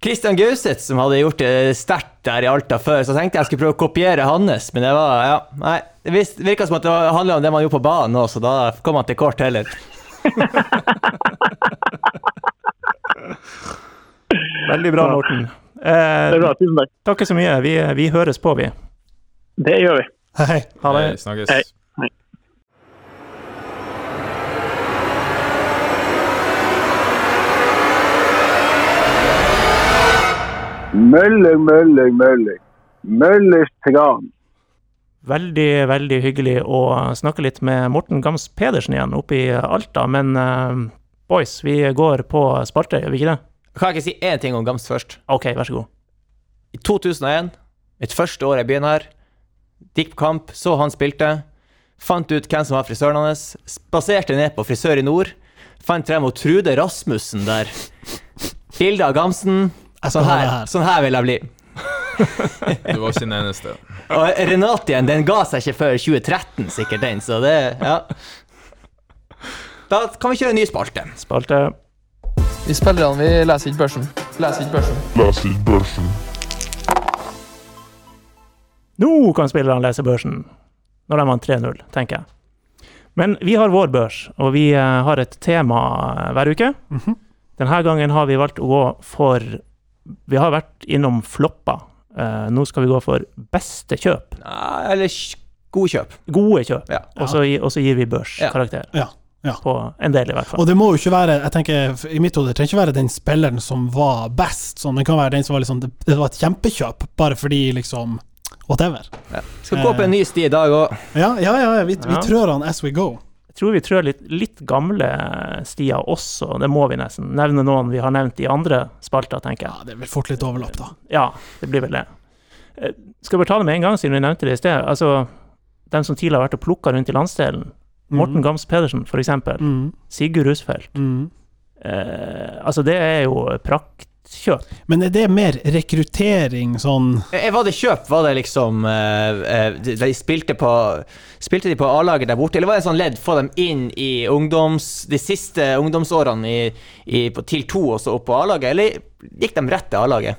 [SPEAKER 4] Kristian Gauseth som hadde gjort det sterkt der i Alta før, så tenkte jeg skulle prøve å kopiere hans, men det var ja, nei, det virka som at det handla om det man gjorde på banen òg, så da kom han til kort heller.
[SPEAKER 1] Veldig bra, Morten.
[SPEAKER 5] Det er
[SPEAKER 1] Eh,
[SPEAKER 5] bra. Tusen takk.
[SPEAKER 1] takk så mye. Vi, vi høres på, vi.
[SPEAKER 5] Det gjør vi.
[SPEAKER 2] Hei, hei.
[SPEAKER 1] Ha det.
[SPEAKER 3] Hei, snakkes.
[SPEAKER 5] Hei.
[SPEAKER 6] Mølling, mølling, mølling. Møllers tran.
[SPEAKER 1] Veldig, veldig hyggelig å snakke litt med Morten Gams Pedersen igjen oppe i Alta. Men uh, boys, vi går på spalte, gjør vi ikke det?
[SPEAKER 4] Kan jeg ikke si én ting om Gamst først?
[SPEAKER 1] OK, vær så god.
[SPEAKER 4] I 2001, mitt første år i byen her, gikk på kamp, så han spilte, fant ut hvem som var frisøren hans, spaserte ned på Frisør i Nord, fant frem og Trude Rasmussen der. Bilde av
[SPEAKER 2] Gamsen.
[SPEAKER 4] Sånn her,
[SPEAKER 2] her.
[SPEAKER 4] sånn her vil jeg bli.
[SPEAKER 3] Du var ikke den eneste.
[SPEAKER 4] Og Renatien, den ga seg ikke før 2013, sikkert den, så det Ja. Da kan vi kjøre en ny spalte.
[SPEAKER 1] Spalte.
[SPEAKER 7] Vi spillerne vi leser ikke børsen. Leser ikke børsen. Leser ikke børsen.
[SPEAKER 1] Nå kan spillerne lese børsen. Når de vant 3-0, tenker jeg. Men vi har vår børs, og vi eh, har et tema eh, hver uke.
[SPEAKER 2] Mhm.
[SPEAKER 1] Denne gangen har vi valgt å gå for Vi har vært innom floppa. Eh, nå skal vi gå for beste kjøp.
[SPEAKER 4] Eller gode kjøp.
[SPEAKER 1] Gode kjøp.
[SPEAKER 4] Ja.
[SPEAKER 1] Og så gir vi børskarakter.
[SPEAKER 2] Ja, ja.
[SPEAKER 1] På en del, i hvert fall.
[SPEAKER 2] Og det må jo ikke være jeg tenker, I mitt hode det trenger ikke være den spilleren som var best. Sånn, det kan være den som var liksom, det, var et kjempekjøp, bare fordi liksom Whatever.
[SPEAKER 4] Ja. Skal gå på en ny sti i dag òg.
[SPEAKER 2] Ja, ja, ja, vi, vi
[SPEAKER 1] Ja.
[SPEAKER 2] trør han as we go.
[SPEAKER 1] Jeg tror vi trør litt, litt gamle stier også. Det må vi nesten. Nevne noen vi har nevnt i andre spalter, tenker jeg.
[SPEAKER 2] Ja, det vel fort litt overlapp, da.
[SPEAKER 1] Ja, det blir vel det. Eh, Skal vi bare ta det med en gang, siden vi nevnte det i sted. Altså, dem som tidligere har vært og plukka rundt i landsdelen. Morten Gams Pedersen, for eksempel.
[SPEAKER 2] Mm,
[SPEAKER 1] Sigurd Rusfeldt.
[SPEAKER 2] mm.
[SPEAKER 1] Eh, altså, det er jo praktkjøp.
[SPEAKER 2] Men er det mer rekruttering sånn
[SPEAKER 4] Eh, Var det kjøp? Var det liksom eh, eh, De de spilte på Spilte de på A-laget der borte, eller var det sånn ledd få dem inn i ungdoms... De siste ungdomsårene i, i, på, til to og så opp på A-laget, eller gikk de rett til A-laget?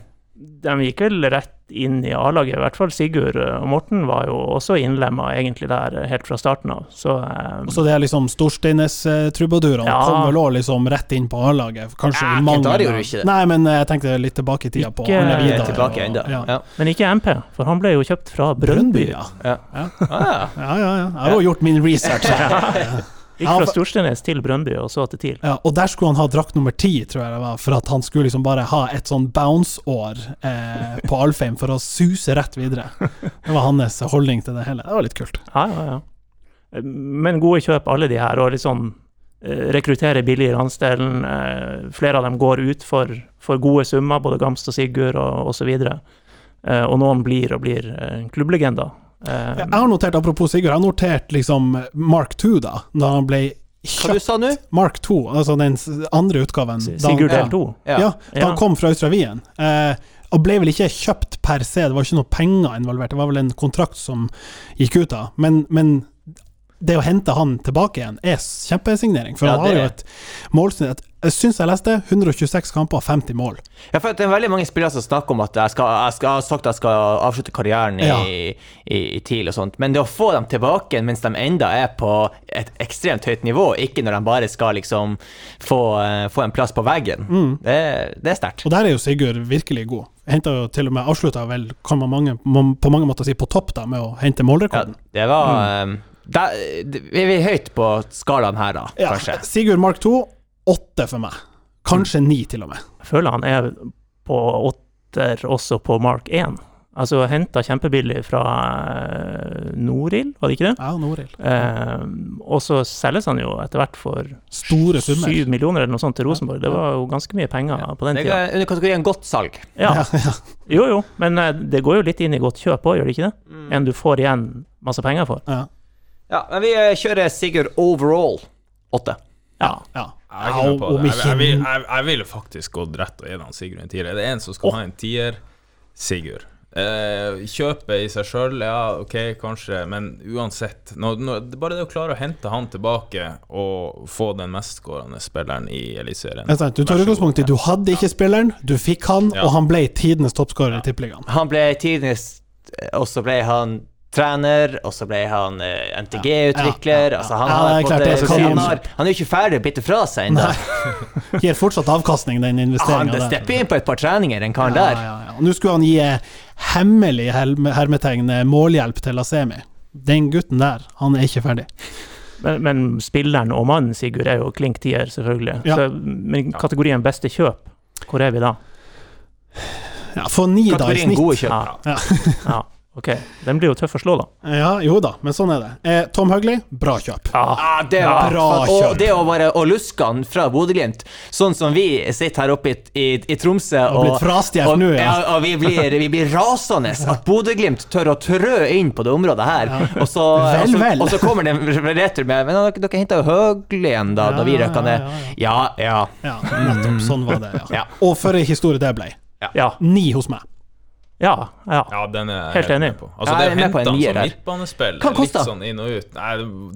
[SPEAKER 1] De gikk vel rett inn i A-laget, i hvert fall Sigurd. eh, Og Morten var jo også innlemma egentlig der eh, helt fra starten av. Så
[SPEAKER 2] um, så det er liksom Storsteines-trubadurene
[SPEAKER 1] Ja.
[SPEAKER 2] kom vel òg liksom rett inn på A-laget. Kanskje
[SPEAKER 4] Ja,
[SPEAKER 2] i mangel av-
[SPEAKER 4] ikke det.
[SPEAKER 2] Nei, men jeg tenkte litt tilbake i tida på
[SPEAKER 1] Ikke-
[SPEAKER 2] Arne Vidar.
[SPEAKER 4] Tilbake
[SPEAKER 2] og-
[SPEAKER 4] ennå.
[SPEAKER 2] Ja.
[SPEAKER 4] Ja.
[SPEAKER 1] Men ikke MP, for han ble jo kjøpt fra Brøndby.
[SPEAKER 2] ja.
[SPEAKER 4] Ja. Ah, ja.
[SPEAKER 2] Ja, ja, ja. Jeg har jo gjort min research.
[SPEAKER 1] Gikk fra Storsteinnes til Brøndby, og så til TIL.
[SPEAKER 2] Ja, og der skulle han ha drakt nummer ti, tror jeg det var, for at han skulle liksom bare ha et sånn bounce-år eh, på Alfheim for å suse rett videre. Det var hans holdning til det hele. Det var litt kult.
[SPEAKER 1] Ja, ja, ja. Men gode kjøp, alle de her, og eh, rekruttere billig i landsdelen. Eh, flere av dem går ut for, for gode summer, både Gamst og Sigurd og osv. Eh, og noen blir og blir klubblegender. Eh,
[SPEAKER 2] Jeg har notert, apropos Sigurd, jeg har notert liksom Mark 2, da, da han ble
[SPEAKER 4] Hva du
[SPEAKER 2] kjøpt.
[SPEAKER 4] sa du nå?
[SPEAKER 2] Mark 2, altså den andre utgaven.
[SPEAKER 1] Sigurd del 2.
[SPEAKER 2] Ja, da han kom fra Australien. Eh, og ble vel ikke kjøpt per se, det var ikke noe penger involvert, det var vel en kontrakt som gikk ut da. Men, men det å hente han tilbake igjen er kjempesignering, for
[SPEAKER 4] Ja,
[SPEAKER 2] han har jo et målsnitt Jeg syns jeg leste 126 kamper og 50 mål.
[SPEAKER 4] Ja, for det er veldig mange spillere som snakker om at jeg, skal, jeg, skal, jeg har sagt at jeg skal avslutte karrieren i,
[SPEAKER 2] Ja.
[SPEAKER 4] i, i TIL og sånt, men det å få dem tilbake mens de enda er på et ekstremt høyt nivå, ikke når de bare skal liksom få, eh, få en plass på veggen,
[SPEAKER 2] Mm.
[SPEAKER 4] det, det er sterkt.
[SPEAKER 2] Og der er jo Sigurd virkelig god. Henta jo til og med avslutta vel, kan man mange, på mange måter si, på topp da, med å hente
[SPEAKER 4] Ja, det var mm. der, Vi er høyt på skalaen her, da,
[SPEAKER 2] Ja,
[SPEAKER 4] kanskje.
[SPEAKER 2] Sigurd Mark 2, åtte for meg. Kanskje ni, til og med.
[SPEAKER 1] Jeg føler han er på åtter også på Mark 1. Altså henta kjempebillig fra eh, Norild, var det ikke det?
[SPEAKER 2] Ja, Norild.
[SPEAKER 1] Eh, og så selges han jo etter hvert for
[SPEAKER 2] Store summer.
[SPEAKER 1] syv millioner eller noe sånt til Rosenborg. Det var jo ganske mye penger på den
[SPEAKER 4] Det
[SPEAKER 1] tida.
[SPEAKER 4] er under kategorien godt salg.
[SPEAKER 1] Ja,
[SPEAKER 2] Ja, ja.
[SPEAKER 1] jo jo, men eh, det går jo litt inn i godt kjøp òg, gjør det ikke det? En du får igjen masse penger for.
[SPEAKER 2] Ja.
[SPEAKER 4] Ja, men vi eh, kjører Sigurd overall. Åtte.
[SPEAKER 1] Ja.
[SPEAKER 2] ja.
[SPEAKER 3] Jeg på
[SPEAKER 2] om
[SPEAKER 3] det. Jeg, jeg, jeg, jeg ville faktisk gått rett og gitt han Sigurd en tier. Er det en som skal ha en tier? Sigurd. Eh, kjøpet i seg sjøl, ja, ok, kanskje, men uansett nå, nå, det Bare det å klare å hente han tilbake og få den mestskårende spilleren i Eliteserien.
[SPEAKER 2] Er. Du tar utgangspunkt i du hadde ikke spilleren, du fikk han,
[SPEAKER 3] Ja.
[SPEAKER 2] og han ble tidenes toppskårer i Tippeligaen.
[SPEAKER 4] Han ble tidenes Og så ble han trener, og så ble han eh, MTG-utvikler.
[SPEAKER 2] Ja, ja, ja.
[SPEAKER 4] Altså, han,
[SPEAKER 2] er
[SPEAKER 4] eh, han, han er jo ikke ferdig å bitte fra seg ennå.
[SPEAKER 2] Gir fortsatt avkastning, den
[SPEAKER 4] Han
[SPEAKER 2] investeringa
[SPEAKER 4] stepper inn på et par treninger, den karen
[SPEAKER 2] Ja,
[SPEAKER 4] der.
[SPEAKER 2] ja, ja. Og Nå skulle han gi eh, hemmelig herme- hermetegn eh, målhjelp til Lasemi. Den gutten der, han er ikke ferdig.
[SPEAKER 1] Men, men spilleren og mannen Sigurd er jo klink tier, selvfølgelig.
[SPEAKER 2] Ja.
[SPEAKER 1] Så, men kategorien beste kjøp, hvor er vi da?
[SPEAKER 2] Ja, Få ni, da, i snitt.
[SPEAKER 4] Kategorien gode kjøp.
[SPEAKER 1] Ja.
[SPEAKER 2] Ja.
[SPEAKER 1] ja. Ok, den blir jo tøff å slå, da.
[SPEAKER 2] Ja, jo da, men sånn er det. Eh, Tom Høgli, bra kjøp.
[SPEAKER 1] Ja,
[SPEAKER 4] Ah, det var
[SPEAKER 2] Bra
[SPEAKER 4] Og det å bare og luske han fra Bodø-Glimt, sånn som vi sitter her oppe i, i, i Tromsø
[SPEAKER 2] Og blitt frastjålet
[SPEAKER 4] og,
[SPEAKER 2] nå, ja.
[SPEAKER 4] ja. og vi blir, vi blir rasende at Bodø-Glimt tør å trø inn på det området her. Og, så,
[SPEAKER 2] Vel,
[SPEAKER 4] og, så,
[SPEAKER 2] vel.
[SPEAKER 4] og så kommer det en retur med Men dere, dere henta jo Høgli igjen da, da vi
[SPEAKER 2] Ja,
[SPEAKER 4] røkka
[SPEAKER 2] ja,
[SPEAKER 4] ned. Ja, ja.
[SPEAKER 2] Ja, nettopp. Sånn var det, ja.
[SPEAKER 4] Ja.
[SPEAKER 2] Og for ei historie det ble.
[SPEAKER 1] ja.
[SPEAKER 2] Ni hos meg.
[SPEAKER 1] Ja, ja.
[SPEAKER 3] Ja, den er
[SPEAKER 1] Helt enig.
[SPEAKER 3] med på. Altså, det
[SPEAKER 4] er en
[SPEAKER 3] han som midtbanespill,
[SPEAKER 4] Hva
[SPEAKER 3] litt
[SPEAKER 4] kosta?
[SPEAKER 3] sånn inn og ut Nei,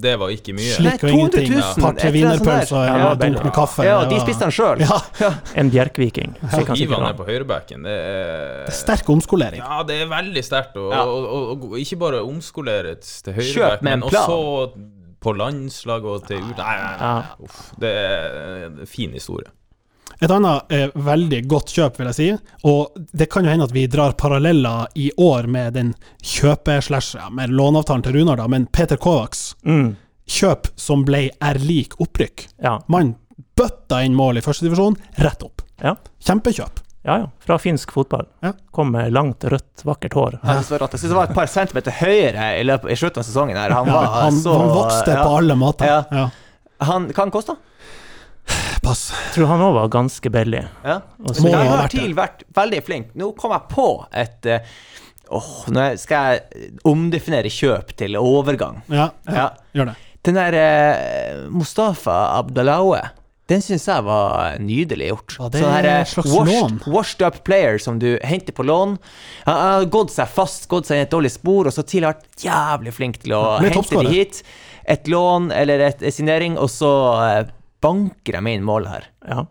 [SPEAKER 3] det var ikke mye.
[SPEAKER 2] Slik og ingenting.
[SPEAKER 4] Annet sånt
[SPEAKER 2] wienerpølser og en
[SPEAKER 1] Ja,
[SPEAKER 2] dunk med kaffe.
[SPEAKER 4] Ja, de spiste han sjøl.
[SPEAKER 2] Ja,
[SPEAKER 1] En bjerkviking. fikk
[SPEAKER 3] er på høyrebacken, det er
[SPEAKER 2] sterk omskolering.
[SPEAKER 3] Ja, det er veldig sterkt. Og,
[SPEAKER 4] Ja.
[SPEAKER 3] og, og, og ikke bare omskoleres til
[SPEAKER 4] Kjøp med en
[SPEAKER 3] men også på landslag og til ut... Nei, nei, nei.
[SPEAKER 1] Ja.
[SPEAKER 3] Uff, det er en fin historie.
[SPEAKER 2] Et annet eh, veldig godt kjøp, vil jeg si, og det kan jo hende at vi drar paralleller i år med den kjøpe-slash ja, med låneavtalen til Runar, da, men Peter Kovacs
[SPEAKER 1] Mm.
[SPEAKER 2] kjøp som ble er lik opprykk.
[SPEAKER 1] Ja.
[SPEAKER 2] Man bøtta inn mål i førstedivisjon, rett opp.
[SPEAKER 1] Ja.
[SPEAKER 2] Kjempekjøp.
[SPEAKER 1] ja, ja. Fra finsk fotball.
[SPEAKER 2] Ja.
[SPEAKER 1] Kom med langt, rødt, vakkert hår.
[SPEAKER 4] Var. Jeg syns det var et par centimeter høyere i, løpet, i slutten av sesongen. her Han,
[SPEAKER 2] Ja,
[SPEAKER 4] var
[SPEAKER 2] han,
[SPEAKER 4] så,
[SPEAKER 2] han vokste
[SPEAKER 4] ja.
[SPEAKER 2] på alle måter.
[SPEAKER 4] Ja.
[SPEAKER 2] Ja.
[SPEAKER 4] Han, hva han kosta?
[SPEAKER 2] Pass.
[SPEAKER 1] Tror han òg var ganske billig.
[SPEAKER 4] Ja.
[SPEAKER 1] Også,
[SPEAKER 2] Må ha
[SPEAKER 4] Jeg har
[SPEAKER 2] vært det.
[SPEAKER 4] TIL vært veldig flink. Nå kom jeg på et eh, Åh, nå skal jeg omdefinere kjøp til overgang.
[SPEAKER 2] Ja, ja.
[SPEAKER 4] Ja.
[SPEAKER 2] gjør det.
[SPEAKER 4] Den der uh, Mustafa Abdalaue, den syns jeg var nydelig gjort.
[SPEAKER 2] Ja, det
[SPEAKER 4] er her,
[SPEAKER 2] er en slags
[SPEAKER 4] washed,
[SPEAKER 2] lån.
[SPEAKER 4] washed up player som du henter på lån. Han har gått seg fast, gått seg i et dårlig spor, og så TIL har vært jævlig flink til å hente
[SPEAKER 2] det
[SPEAKER 4] de hit. Et lån eller et, en signering, og så eh, banker de inn mål her.
[SPEAKER 1] ja.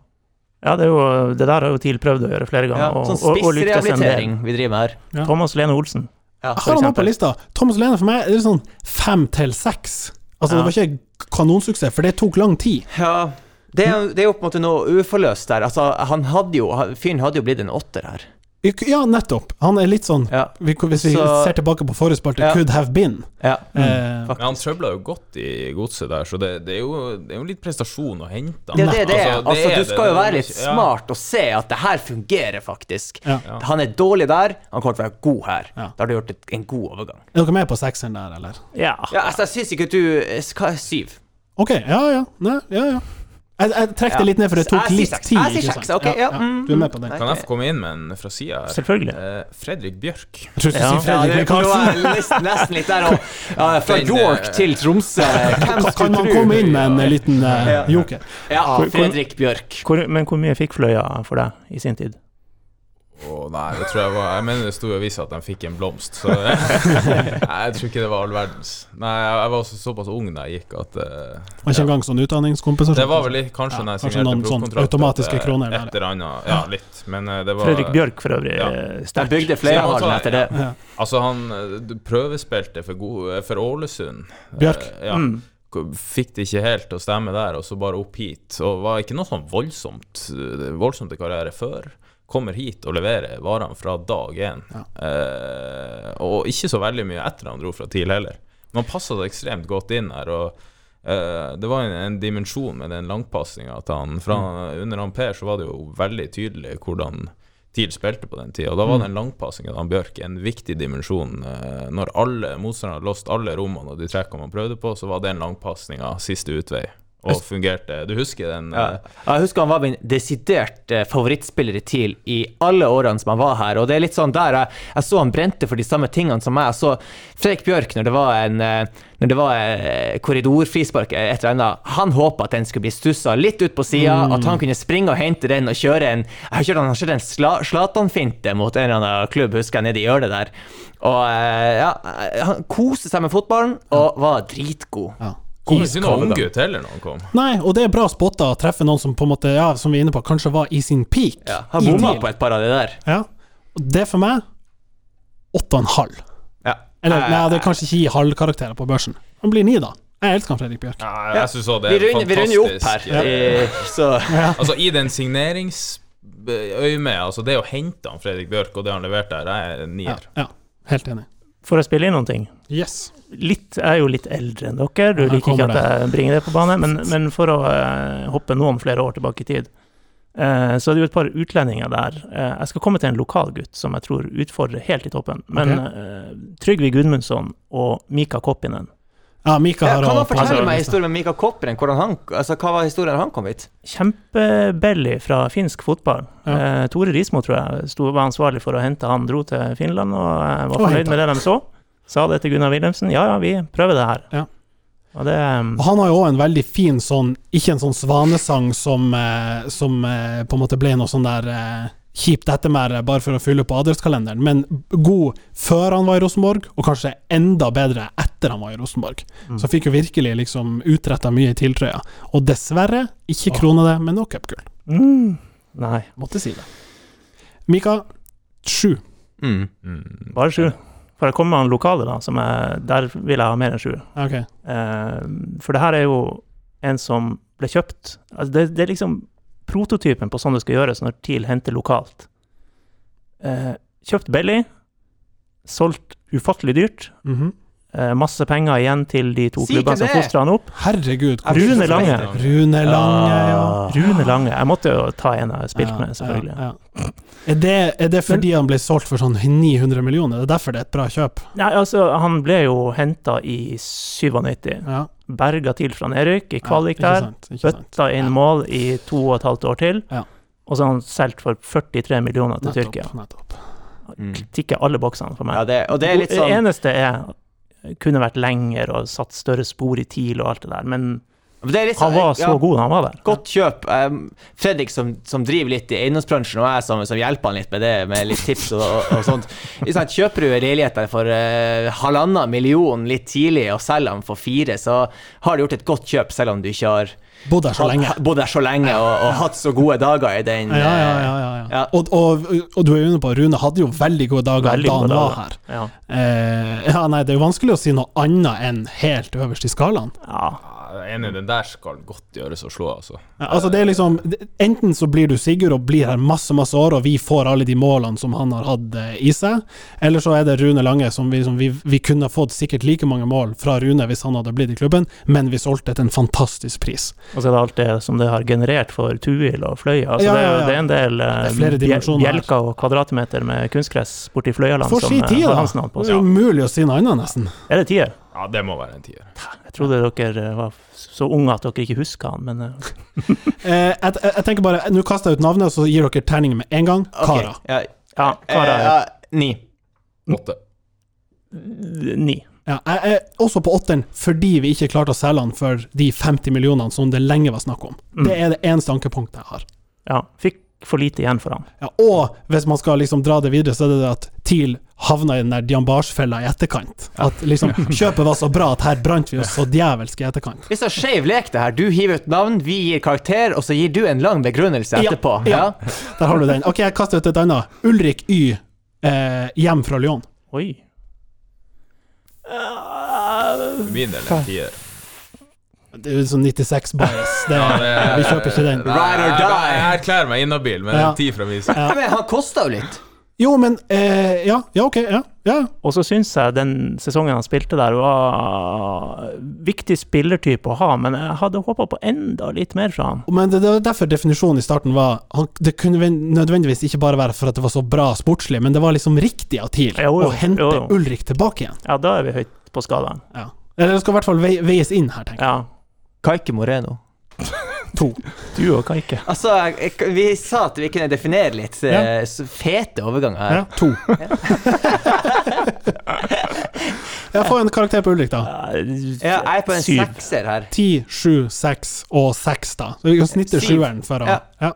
[SPEAKER 1] ja, det, er jo, det der har jo TIL prøvd å gjøre flere ganger,
[SPEAKER 4] Ja,
[SPEAKER 1] og,
[SPEAKER 4] sånn spissrehabilitering vi driver med her.
[SPEAKER 2] Ja.
[SPEAKER 1] Thomas Lene Olsen.
[SPEAKER 4] Ja,
[SPEAKER 2] Jeg har han på lista. Thomas Lene for meg er det sånn fem til seks. Altså,
[SPEAKER 1] Ja.
[SPEAKER 2] det var ikke kanonsuksess, for det tok lang tid.
[SPEAKER 4] Ja, det er, det er jo på en måte noe uforløst der. Altså, han hadde jo, fyren hadde jo blitt en åtter her.
[SPEAKER 2] Ja, nettopp. Han er litt sånn
[SPEAKER 4] Ja.
[SPEAKER 2] Hvis vi
[SPEAKER 4] Så-
[SPEAKER 2] ser tilbake på forrige spalte,
[SPEAKER 4] Ja.
[SPEAKER 2] could have been.
[SPEAKER 4] Ja.
[SPEAKER 2] Eh,
[SPEAKER 3] Men han trøbla jo godt i godset der, så det, det, er jo, det er jo litt prestasjon å hente.
[SPEAKER 4] Det det det.
[SPEAKER 3] Altså, det
[SPEAKER 4] Altså, du
[SPEAKER 3] det.
[SPEAKER 4] skal jo være litt
[SPEAKER 3] Ja.
[SPEAKER 4] smart og se at det her fungerer faktisk.
[SPEAKER 2] ja.
[SPEAKER 3] Ja.
[SPEAKER 4] Han er dårlig der, han kommer til å være god her.
[SPEAKER 2] Ja.
[SPEAKER 4] Da har du gjort en god overgang.
[SPEAKER 2] Er dere med på sekseren der, eller?
[SPEAKER 1] Ja.
[SPEAKER 4] Ja, altså, jeg syns ikke du Hva er syv?
[SPEAKER 2] OK, ja ja. Nei, ja, ja. Jeg, jeg trekker det litt ned, for det tok litt tid.
[SPEAKER 4] Jeg sier seks, ok, ja, mm,
[SPEAKER 2] Du er med på den.
[SPEAKER 3] Kan jeg få komme inn med en fra sida?
[SPEAKER 1] Selvfølgelig.
[SPEAKER 3] Eh, Fredrik Bjørk.
[SPEAKER 2] Jeg trodde du skulle si
[SPEAKER 4] Ja,
[SPEAKER 2] Fredrik
[SPEAKER 4] være nesten, litt der òg. Ja, fra York
[SPEAKER 3] eh,
[SPEAKER 4] til Tromsø. Hvem
[SPEAKER 2] Kan, man komme inn med en eh, liten
[SPEAKER 4] Ja.
[SPEAKER 2] joker?
[SPEAKER 4] Ja, Fredrik Bjørk.
[SPEAKER 1] Hvor, men hvor mye fikk Fløya for deg i sin tid?
[SPEAKER 3] Å nei, det tror jeg var Jeg mener det sto i avisa at de fikk en blomst, så Nei, jeg tror ikke det var all verdens. Nei, jeg, jeg var også såpass ung da jeg gikk at
[SPEAKER 2] uh, ikke engang sånn utdanningskompensasjon?
[SPEAKER 3] Det var vel litt kanskje
[SPEAKER 2] Ja,
[SPEAKER 3] når jeg
[SPEAKER 2] kanskje
[SPEAKER 3] signerte
[SPEAKER 2] noen sånn
[SPEAKER 3] proffkontrakt
[SPEAKER 2] automatiske
[SPEAKER 3] eh,
[SPEAKER 2] kroner
[SPEAKER 3] Et eller annet Ja, litt. Men uh, det var
[SPEAKER 1] Fredrik Bjørk for øvrig.
[SPEAKER 3] Ja.
[SPEAKER 1] eh, Sterkt.
[SPEAKER 4] bygde Fleahallen etter det.
[SPEAKER 2] Ja.
[SPEAKER 3] Altså, han eh, prøvespilte for, god, eh, for Ålesund.
[SPEAKER 2] Bjørk?
[SPEAKER 3] Uh, Ja.
[SPEAKER 1] Mm.
[SPEAKER 3] Fikk det ikke helt til å stemme der, og så bare opp hit. Og var ikke noe sånn voldsomt eh, voldsomt i karriere før. Kommer hit og leverer varene fra dag én.
[SPEAKER 2] Ja.
[SPEAKER 3] Eh, og ikke så veldig mye etter han dro fra TIL heller. Man passa det ekstremt godt inn her. og eh, det var en, en dimensjon med den langpasninga til han. Fra, Under han Per så var det jo veldig tydelig hvordan TIL spilte på den tida. Da var den langpassinga til han Bjørk en viktig dimensjon. Eh, når alle motstanderne hadde låst alle rommene og de trekkene man prøvde på, så var den langpasninga siste utvei. Og fungerte. Du husker den?
[SPEAKER 4] Ja.
[SPEAKER 3] eh,
[SPEAKER 4] Jeg husker han var min desidert eh, favorittspiller i TIL i alle årene som han var her. Og det er litt sånn der jeg, jeg så han brente for de samme tingene som meg. Jeg så Fredrik Bjørk når det var en eh, Når det var korridorfrispark, et eller annet. Han håpa at den skulle bli stussa litt ut på sida, at han kunne springe og hente den og kjøre en Jeg har kjørt han har kjørt en sla, Zlatan-finte mot en eller annen klubb, husker jeg, nede i hjørnet der. Og ja, han koste seg med fotballen og var dritgod.
[SPEAKER 2] Ja.
[SPEAKER 3] Kom ikke noen unggutt heller når han kom.
[SPEAKER 2] Nei, og det er bra spotta å treffe noen som på en måte, ja, som vi er inne på, kanskje var i sin peak.
[SPEAKER 4] Ja, han
[SPEAKER 2] i
[SPEAKER 4] bomma på et par av de der.
[SPEAKER 2] Ja. Og det for meg åtte og en halv.
[SPEAKER 4] Ja.
[SPEAKER 2] Eller
[SPEAKER 4] Eh,
[SPEAKER 2] nei, det er kanskje ikke gi halvkarakterer på børsen. Han blir ni, da. Jeg elsker han Fredrik Bjørk.
[SPEAKER 3] Ja, jeg synes også det
[SPEAKER 4] Vi
[SPEAKER 3] er
[SPEAKER 4] runder, vi runder jo opp her,
[SPEAKER 3] Ja.
[SPEAKER 4] i, så
[SPEAKER 3] Altså I den signeringsøyemed, altså det å hente han Fredrik Bjørk og det han leverte der, jeg er nier.
[SPEAKER 2] Ja, ja, helt enig.
[SPEAKER 1] For å spille inn noen ting.
[SPEAKER 2] Yes.
[SPEAKER 1] Litt, jeg er jo litt eldre enn dere, du liker ikke at jeg bringer det på bane, men, men for å eh, hoppe noen flere år tilbake i tid. Eh, så er det jo et par utlendinger der. Eh, jeg skal komme til en lokal gutt som jeg tror utfordrer helt i toppen. Men
[SPEAKER 2] okay.
[SPEAKER 1] eh, Trygve Gudmundsson og Mika Koppinen
[SPEAKER 2] Ja, Mika
[SPEAKER 4] Ja,
[SPEAKER 2] har
[SPEAKER 4] kan du fortelle
[SPEAKER 1] altså,
[SPEAKER 4] meg historien med Mika Kopperen? Han, altså, hva var historien da han kom hit?
[SPEAKER 1] Kjempebelly fra finsk fotball.
[SPEAKER 2] Ja.
[SPEAKER 1] Eh, Tore Rismo tror jeg sto, var ansvarlig for å hente han, dro til Finland og eh, var fornøyd med det de så. Sa det til Gunnar Wilhelmsen. Ja, ja, vi prøver det her.
[SPEAKER 2] Ja.
[SPEAKER 1] Og det um,
[SPEAKER 2] han har jo òg en veldig fin sånn Ikke en sånn svanesang som, eh, som eh, på en måte ble noe sånn der eh, kjipt ettermæle bare for å fylle på adelskalenderen, men god før han var i Rosenborg, og kanskje enda bedre etter han var i Rosenborg.
[SPEAKER 1] Mm.
[SPEAKER 2] Så fikk jo virkelig liksom utretta mye i tiltrøya. Og dessverre, ikke
[SPEAKER 1] Åh.
[SPEAKER 2] krona det, men noe cupgull.
[SPEAKER 1] mm, Nei,
[SPEAKER 2] Måtte si det. Mika, sju.
[SPEAKER 4] Mm.
[SPEAKER 3] Mm.
[SPEAKER 1] bare sju. For jeg kommer med han lokale, da, som er, der vil jeg ha mer enn sju.
[SPEAKER 2] Okay.
[SPEAKER 1] Eh, for det her er jo en som ble kjøpt altså det, det er liksom prototypen på sånn det skal gjøres når TIL henter lokalt. Eh, kjøpt billig, solgt ufattelig dyrt.
[SPEAKER 2] mm
[SPEAKER 1] Eh, masse penger igjen til de to
[SPEAKER 4] Si
[SPEAKER 1] klubbene som
[SPEAKER 4] det!
[SPEAKER 1] fostra han opp.
[SPEAKER 2] Herregud. hvor-
[SPEAKER 1] Rune Lange.
[SPEAKER 2] Rune Lange, ja.
[SPEAKER 1] Rune Lange. Jeg måtte jo ta en jeg har spilt
[SPEAKER 2] Ja,
[SPEAKER 1] med, selvfølgelig.
[SPEAKER 2] Ja, ja. Er, det, er det fordi han ble solgt for sånn 900 millioner? Det er derfor det er et bra kjøp?
[SPEAKER 1] Nei, altså, han ble jo henta i 97.
[SPEAKER 2] Ja,
[SPEAKER 1] Berga til fra nedrykk i kvalik der. Bøtta inn
[SPEAKER 2] Ja.
[SPEAKER 1] mål i to og et halvt år til.
[SPEAKER 2] Ja.
[SPEAKER 1] Og så har han solgt for 43 millioner til
[SPEAKER 2] Nettopp,
[SPEAKER 1] Tyrkia.
[SPEAKER 2] nettopp.
[SPEAKER 4] Mm.
[SPEAKER 1] Tikker alle boksene for meg.
[SPEAKER 4] Ja, det, og det er litt sånn
[SPEAKER 1] eneste er kunne vært lenger og satt større spor i TIL og alt det der, men
[SPEAKER 4] det litt
[SPEAKER 1] han
[SPEAKER 4] sånn-
[SPEAKER 1] var så
[SPEAKER 4] ja,
[SPEAKER 1] god han var der.
[SPEAKER 4] Godt kjøp. Um, Fredrik som, som driver litt i eiendomsbransjen, og jeg som, som hjelper han litt med det, med litt tips og, og, og sånt. Sånn Kjøper du leiligheter for uh, halvannen million litt tidlig og selger den for fire, så har du gjort et godt kjøp, selv om du ikke har
[SPEAKER 2] Bodd der så lenge.
[SPEAKER 4] bodd der så lenge og, og hatt så gode dager i den
[SPEAKER 2] Ja, ja, ja.
[SPEAKER 4] eh,
[SPEAKER 2] ja, ja.
[SPEAKER 4] Ja.
[SPEAKER 2] Og, og, og du er inne på, Rune hadde jo veldig gode dager
[SPEAKER 1] Veldig
[SPEAKER 2] da han var
[SPEAKER 1] dager.
[SPEAKER 2] her.
[SPEAKER 1] Ja.
[SPEAKER 2] Eh, ja, nei, det er jo vanskelig å si noe annet enn helt øverst i skalaen.
[SPEAKER 1] ja.
[SPEAKER 3] Enig, den der skal godt gjøres å slå, altså.
[SPEAKER 2] Ja, altså det er liksom Enten så blir du Sigurd og blir her masse masse år, og vi får alle de målene som han har hatt eh, i seg, eller så er det Rune Lange, som vi, som vi, vi kunne fått sikkert like mange mål fra Rune hvis han hadde blitt i klubben, men vi solgte til en fantastisk pris.
[SPEAKER 1] Og så er det alt det som det har generert for Tuil og Fløya. Altså
[SPEAKER 2] Ja,
[SPEAKER 1] det,
[SPEAKER 2] ja, ja.
[SPEAKER 1] det er en del eh,
[SPEAKER 2] er her.
[SPEAKER 1] bjelker og kvadratmeter med kunstgress borti Fløyaland
[SPEAKER 2] For
[SPEAKER 1] som
[SPEAKER 2] si
[SPEAKER 1] eh,
[SPEAKER 2] tid,
[SPEAKER 1] har
[SPEAKER 2] da!
[SPEAKER 1] hans navn på
[SPEAKER 2] Det er umulig å si noe annet, nesten.
[SPEAKER 1] Er det tier?
[SPEAKER 3] Ja, det må være en tier.
[SPEAKER 1] Jeg trodde dere eh, var så unge at dere ikke huska han, men eh,
[SPEAKER 2] Eh, jeg, jeg, tenker bare, Nå kaster jeg ut navnet, og så gir dere terninger med en gang.
[SPEAKER 4] Kara.
[SPEAKER 2] Kara.
[SPEAKER 4] Ja,
[SPEAKER 1] ja,
[SPEAKER 4] eh,
[SPEAKER 1] Kara
[SPEAKER 4] ja, ni.
[SPEAKER 3] Åtte.
[SPEAKER 1] ni.
[SPEAKER 2] Ja, jeg er også på åtteren fordi vi ikke klarte å selge han for de 50 millionene som det lenge var snakk om.
[SPEAKER 1] Mm.
[SPEAKER 2] Det er det eneste ankepunktet jeg har.
[SPEAKER 1] Ja, fikk for lite igjen for ham.
[SPEAKER 2] Ja, og hvis man skal liksom dra det videre, så er det det at TIL havna i den der Diambars-fella i etterkant. At liksom kjøpet var så bra at her brant vi oss så djevelsk i etterkant.
[SPEAKER 4] Det er så skeiv lek, det her. Du hiver ut navn, vi gir karakter, og så gir du en lang begrunnelse
[SPEAKER 2] Ja,
[SPEAKER 4] etterpå.
[SPEAKER 2] ja. Der har du den. Ok, jeg kaster ut et annet. Ulrik Y. Eh, hjem fra Lyon.
[SPEAKER 1] Oi.
[SPEAKER 3] Min del en tier.
[SPEAKER 2] Det er jo sånn 96-bias. Det,
[SPEAKER 3] Ja, det-
[SPEAKER 2] vi kjøper ikke den.
[SPEAKER 4] Ride or die.
[SPEAKER 3] Jeg erklærer meg inhabil med
[SPEAKER 2] Ja.
[SPEAKER 3] en ti fra min side.
[SPEAKER 2] Ja.
[SPEAKER 4] Men han kosta jo litt.
[SPEAKER 2] Jo, men eh, Ja, ja, ok. Ja. ja.
[SPEAKER 1] Og så syns jeg den sesongen han spilte der, var viktig spillertype å ha, men jeg hadde håpa på enda litt mer fra han.
[SPEAKER 2] Men det, det var derfor definisjonen i starten var han, Det kunne nødvendigvis ikke bare være for at det var så bra sportslig, men det var liksom riktig av TIL å hente
[SPEAKER 1] jo, jo.
[SPEAKER 2] Ulrik tilbake igjen.
[SPEAKER 1] Ja, da er vi høyt på skalaen.
[SPEAKER 2] Ja. Eller det skal i hvert fall veies inn her, tenker jeg.
[SPEAKER 1] Ja.
[SPEAKER 4] Kaike Moreno.
[SPEAKER 2] To.
[SPEAKER 1] Du og Kaike.
[SPEAKER 4] Altså, jeg, vi sa at vi kunne definere litt ja. fete overganger her.
[SPEAKER 2] Ja, to. Jeg får en karakter på Ulrik, da.
[SPEAKER 4] Ja, jeg er på en
[SPEAKER 1] Syv.
[SPEAKER 4] sekser her.
[SPEAKER 2] Ti, sju, seks og seks, da. Så vi kan snitte sjueren for å
[SPEAKER 4] Ja.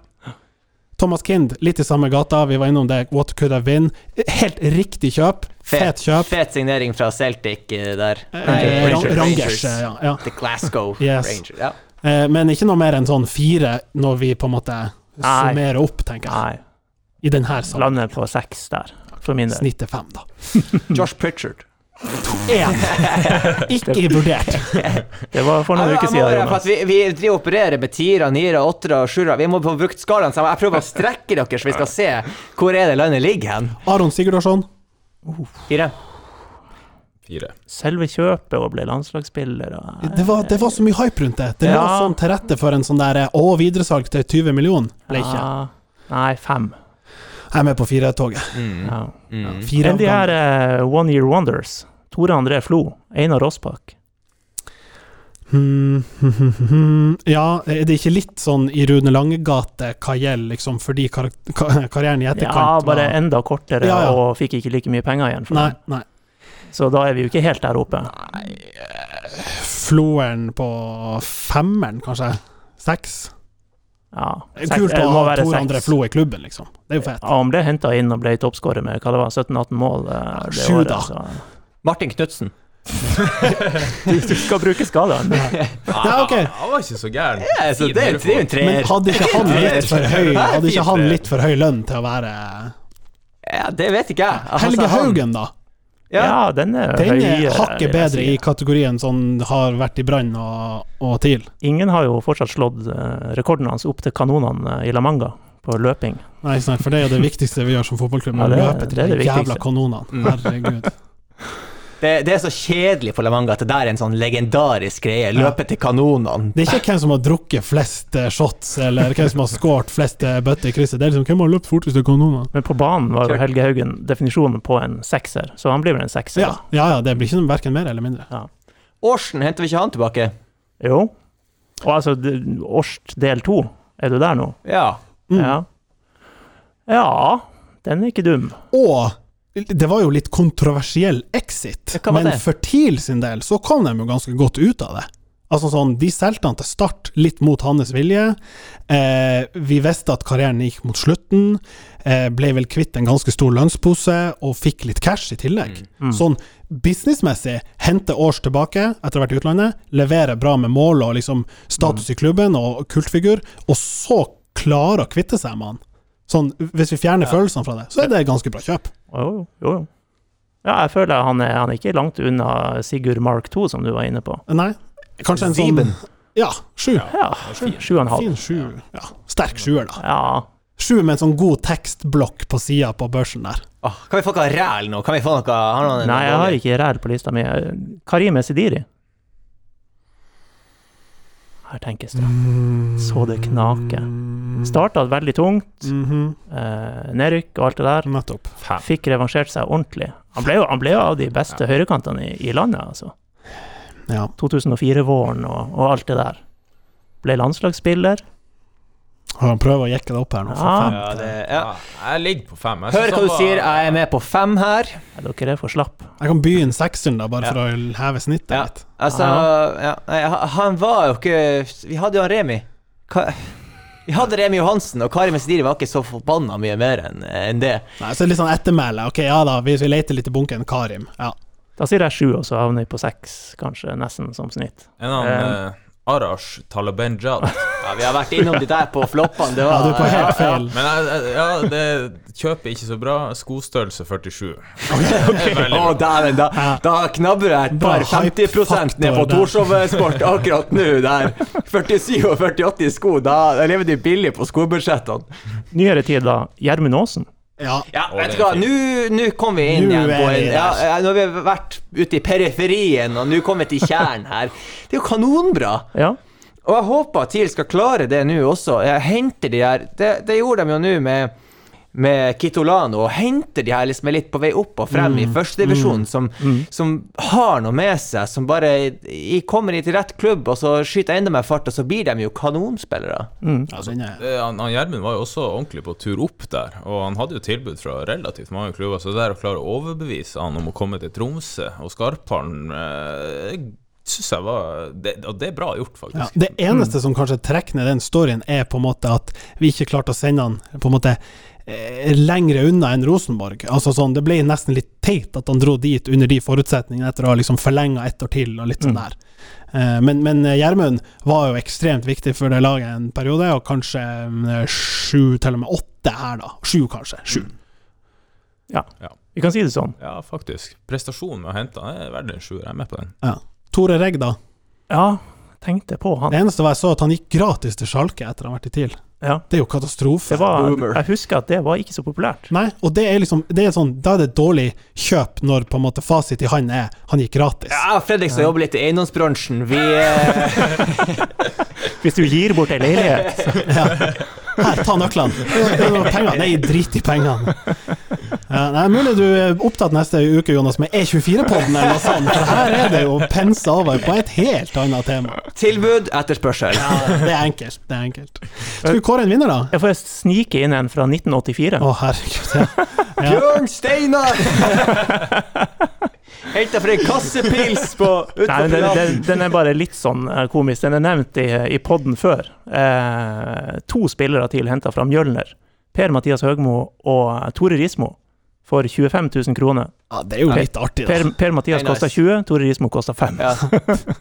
[SPEAKER 2] Thomas Kind, litt i samme gata. Vi var innom det. What could have been? Helt riktig kjøp. Fet kjøp.
[SPEAKER 4] Fet signering fra Celtic eh, der.
[SPEAKER 2] Eh,
[SPEAKER 4] Rangers.
[SPEAKER 2] Rangers, eh, ja. ja.
[SPEAKER 4] The Glasgow
[SPEAKER 2] Yes.
[SPEAKER 4] Rangers. Ja.
[SPEAKER 2] Eh, Men ikke noe mer enn sånn fire når vi på en måte summerer opp, tenker jeg.
[SPEAKER 1] Nei,
[SPEAKER 2] I denne salen.
[SPEAKER 1] lander på seks der, for min del.
[SPEAKER 2] Snittet fem, da.
[SPEAKER 4] Josh Pritchard.
[SPEAKER 2] Én! Ikke vurdert.
[SPEAKER 1] Det var for noen uker siden, Jonas.
[SPEAKER 4] vi, vi driver og opererer med tiere, niere, åttere og sjuere. Vi må få brukt skalaen sammen. Jeg prøver å strekke dere, så vi skal se hvor er det landet ligger hen.
[SPEAKER 2] Aron Sigurdarsson.
[SPEAKER 4] Fire.
[SPEAKER 3] Fire.
[SPEAKER 1] selve kjøpet og ble landslagsspiller og
[SPEAKER 2] Det var, det var så mye hype rundt det. Det lå
[SPEAKER 1] Ja.
[SPEAKER 2] sånn til rette for en sånn der Å, videresalg til 20 millioner. Ble ikke.
[SPEAKER 1] Ja, nei, fem.
[SPEAKER 2] Jeg er med på firetoget.
[SPEAKER 4] Mm.
[SPEAKER 1] Ja.
[SPEAKER 4] Mm.
[SPEAKER 2] Fire
[SPEAKER 1] Enn de her eh, One Year Wonders. Tore André Flo, Einar Rossbakk.
[SPEAKER 2] Hmm, hmm, hmm. Ja, er det ikke litt sånn i Rune Lange-gate hva gjelder liksom fordi kar kar karrieren i etterkant
[SPEAKER 1] Ja, bare
[SPEAKER 2] var-
[SPEAKER 1] enda kortere
[SPEAKER 2] Ja, ja.
[SPEAKER 1] og fikk ikke like mye penger igjen for
[SPEAKER 2] Nei, nei.
[SPEAKER 1] Så da er vi jo ikke helt der oppe.
[SPEAKER 2] Nei Floeren på femmeren, kanskje? Seks?
[SPEAKER 1] Ja, seks-
[SPEAKER 2] kult å ha
[SPEAKER 1] to
[SPEAKER 2] andre. Flo i klubben, liksom. Det er jo fett.
[SPEAKER 1] Ja, han ble henta inn og ble toppskårer med hva det var, 17-18 mål eh, det
[SPEAKER 2] sju
[SPEAKER 1] året. Så.
[SPEAKER 4] Martin Knutsen.
[SPEAKER 1] Du, du skal bruke skadene.
[SPEAKER 2] Ja, ok.
[SPEAKER 3] Han var ikke så gæren.
[SPEAKER 4] Ja, så det, det er jo en
[SPEAKER 2] Men hadde ikke han litt for høy Hadde ikke han litt for høy lønn til å være
[SPEAKER 4] Ja, det vet ikke jeg. Altså,
[SPEAKER 2] Helge Haugen, da?
[SPEAKER 1] Ja,
[SPEAKER 4] Ja.
[SPEAKER 1] den er
[SPEAKER 2] Den er
[SPEAKER 1] høyere.
[SPEAKER 2] hakket bedre i kategorien sånn har vært i Brann og, og TIL.
[SPEAKER 1] Ingen har jo fortsatt slått eh, rekorden hans opp til kanonene eh, i La Manga på løping.
[SPEAKER 2] Nei, for det er jo det viktigste vi gjør som fotballklubb.
[SPEAKER 1] Ja,
[SPEAKER 2] Å
[SPEAKER 1] det er-
[SPEAKER 2] løpe til
[SPEAKER 1] det er
[SPEAKER 2] de jævla kanonene. Herregud.
[SPEAKER 4] Det, det er så kjedelig for Lavanga at det der er en sånn legendarisk greie. Løpe til kanonene.
[SPEAKER 2] Det er ikke hvem som har drukket flest eh, shots, eller hvem som har skåret flest eh, bøtter i krysset. Det er liksom hvem har løpt fortest til kanonene.
[SPEAKER 1] Men på banen var jo Helge Haugen definisjonen på en sekser, så han blir vel en sekser.
[SPEAKER 2] Ja, ja, ja, det blir ikke verken mer eller mindre.
[SPEAKER 4] Årsen, henter vi ikke han tilbake?
[SPEAKER 1] Jo. Og altså, Årst del to, er du der nå?
[SPEAKER 4] Ja.
[SPEAKER 2] Mm.
[SPEAKER 1] Ja. Ja, den er ikke dum.
[SPEAKER 2] Og det var jo litt kontroversiell exit, men for TIL sin del så kom de jo ganske godt ut av det. Altså sånn, De solgte han til start litt mot hans vilje. Eh, vi visste at karrieren gikk mot slutten. Eh, ble vel kvitt en ganske stor lønnspose og fikk litt cash i tillegg.
[SPEAKER 1] Mm.
[SPEAKER 2] Sånn businessmessig hente Års tilbake etter å ha vært i utlandet, levere bra med mål og liksom status i klubben og kultfigur, og så klare å kvitte seg med han. Sånn, Hvis vi fjerner følelsene fra det, så er det et ganske bra kjøp.
[SPEAKER 1] Jo, jo, jo. Ja, jeg føler han er, han er ikke langt unna Sigurd Mark 2, som du var inne på.
[SPEAKER 2] Nei, kanskje en sånn
[SPEAKER 4] Sieben.
[SPEAKER 2] Ja, sju.
[SPEAKER 1] Ja, sju sju og en halv.
[SPEAKER 2] Fin sju. Ja, sterk sjuer, da.
[SPEAKER 1] Ja.
[SPEAKER 2] Sju med en sånn god tekstblokk på sida på børsen der.
[SPEAKER 4] Åh, kan vi få noe ræl nå? Kan vi få noe har noen
[SPEAKER 1] Nei, jeg har ikke ræl på lista mi. Karim Esidiri. Her tenkes det. Så det knaker. Starta veldig tungt,
[SPEAKER 2] Mhm,
[SPEAKER 1] eh, nedrykk og alt det der.
[SPEAKER 2] Nettopp.
[SPEAKER 1] Fikk revansjert seg ordentlig. Han ble jo, han ble jo av de beste høyrekantene i, i landet, altså.
[SPEAKER 2] Ja.
[SPEAKER 1] 2004-våren og, og alt det der. Ble landslagsspiller.
[SPEAKER 2] Han prøver å jekke det opp her nå.
[SPEAKER 1] Ja.
[SPEAKER 2] Fem.
[SPEAKER 4] Ja, det,
[SPEAKER 3] Ja,
[SPEAKER 4] ja.
[SPEAKER 3] jeg ligger på fem. Jeg
[SPEAKER 4] Hør hva du sier. Jeg er med på fem her.
[SPEAKER 1] Ja, dere er for slapp.
[SPEAKER 2] Jeg kan begynne sekseren, da, bare
[SPEAKER 3] Ja.
[SPEAKER 2] for å heve snittet
[SPEAKER 4] Ja.
[SPEAKER 2] litt.
[SPEAKER 4] Altså, ja. Nei, han var jo ikke Vi hadde jo han Remi. Hva? Vi hadde Remi Johansen, og Kari Mesdiri var ikke så forbanna mye mer enn en det.
[SPEAKER 2] Nei, så er litt sånn ettermæle. Ok, ja da, hvis vi leter litt i bunken, Karim. Ja.
[SPEAKER 1] Da sier jeg sju, og så havner vi på seks, kanskje, nesten som snitt.
[SPEAKER 3] En annen,
[SPEAKER 1] Eh.
[SPEAKER 3] Arash Talabenjad.
[SPEAKER 4] Ja, vi har vært innom de der på floppene. Det
[SPEAKER 2] ja, du er på helt feil.
[SPEAKER 3] Men jeg, jeg, ja, det kjøper ikke så bra. Skostørrelse 47.
[SPEAKER 4] Okay,
[SPEAKER 3] okay.
[SPEAKER 4] dæven, da, da knabber jeg et par 50% ned på
[SPEAKER 2] hype-faktor.
[SPEAKER 4] Torshov Sport akkurat nå. Der 47 og 48 i sko, da, da lever de billig på skobudsjettene.
[SPEAKER 1] Nyere tid, da. Gjermund Aasen.
[SPEAKER 2] Ja.
[SPEAKER 4] Ja, vet du hva, nå kom vi inn igjen på en ja, Nå har vi vært ute i periferien, og nå kommer vi til kjernen her. Det er jo kanonbra.
[SPEAKER 1] Ja.
[SPEAKER 4] Og jeg håper at TIL skal klare det nå også. Jeg henter de her Det, det gjorde de jo nå med, med Kitolano, og henter de her liksom er litt på vei opp og frem i førstedivisjon, som, som har noe med seg, som bare i, kommer i til rett klubb, og så skyter enda mer fart, og så blir de jo kanonspillere.
[SPEAKER 2] ja den er,
[SPEAKER 3] Det- Han han Gjermund var jo også ordentlig på tur opp der, og han hadde jo tilbud fra relativt mange klubber, så det der å klare å overbevise han om å komme til Tromsø og Skarphallen eh, syns jeg var det, Og det er bra gjort,
[SPEAKER 2] ja.
[SPEAKER 3] faktisk.
[SPEAKER 2] Det eneste som kanskje trekker ned den storyen, er på en måte at vi ikke klarte å sende han på en måte lengre unna enn Rosenborg. Altså sånn, Det ble nesten litt teit at han dro dit under de forutsetningene, etter å ha liksom forlenga ett år til og litt sånn der. Eh, Men, men eh, Gjermund var jo ekstremt viktig for det laget en periode, og kanskje eh, sju, til og med åtte her, da. Sju, kanskje. Sju.
[SPEAKER 1] Vi kan si det sånn.
[SPEAKER 3] Ja, faktisk. Prestasjonen med å hente han er verdt en sjuer. Jeg er med på den.
[SPEAKER 2] Ja. Tore Regg, da.
[SPEAKER 1] Ja, tenkte på han.
[SPEAKER 2] Det eneste var jeg så at han gikk gratis til Sjalke etter han vært i TIL.
[SPEAKER 1] Ja.
[SPEAKER 2] Det er jo katastrofe.
[SPEAKER 1] Det var, jeg husker at det var ikke så populært.
[SPEAKER 2] Nei, og det er liksom det er sånn, Da er det dårlig kjøp når på en måte fasit i han er han gikk gratis.
[SPEAKER 4] Ja, Fredrik som jobber litt i eiendomsbransjen. Vi eh,
[SPEAKER 1] Hvis du gir bort ei leilighet
[SPEAKER 2] Her, ta nøklene. Er. Nei, drit i pengene. Det nei, Mulig du er opptatt neste uke Jonas, med E24-podden eller noe sånt, for her er det jo pensa over på et helt annet tema.
[SPEAKER 4] Tilbud, etterspørsel.
[SPEAKER 2] Ja, det er enkelt. Det er enkelt. Skal vi kåre en vinner, da?
[SPEAKER 1] Jeg får snike inn en fra 1984.
[SPEAKER 2] Å, herregud. Ja. Ja.
[SPEAKER 4] Bjørn Steinar! Henta for ei kassepils på
[SPEAKER 1] Nei, den, den, den er bare litt sånn eh, komisk. Den er nevnt i, i podden før. Eh, to spillere til henta fra Mjølner. Per-Mathias Høgmo og Tore Rismo for 25 000 kroner.
[SPEAKER 2] ja, det er jo litt artig, da.
[SPEAKER 1] Per- Per-Mathias
[SPEAKER 4] Hey, nice.
[SPEAKER 1] kosta 20, Tore Rismo kosta 5.
[SPEAKER 4] Ja.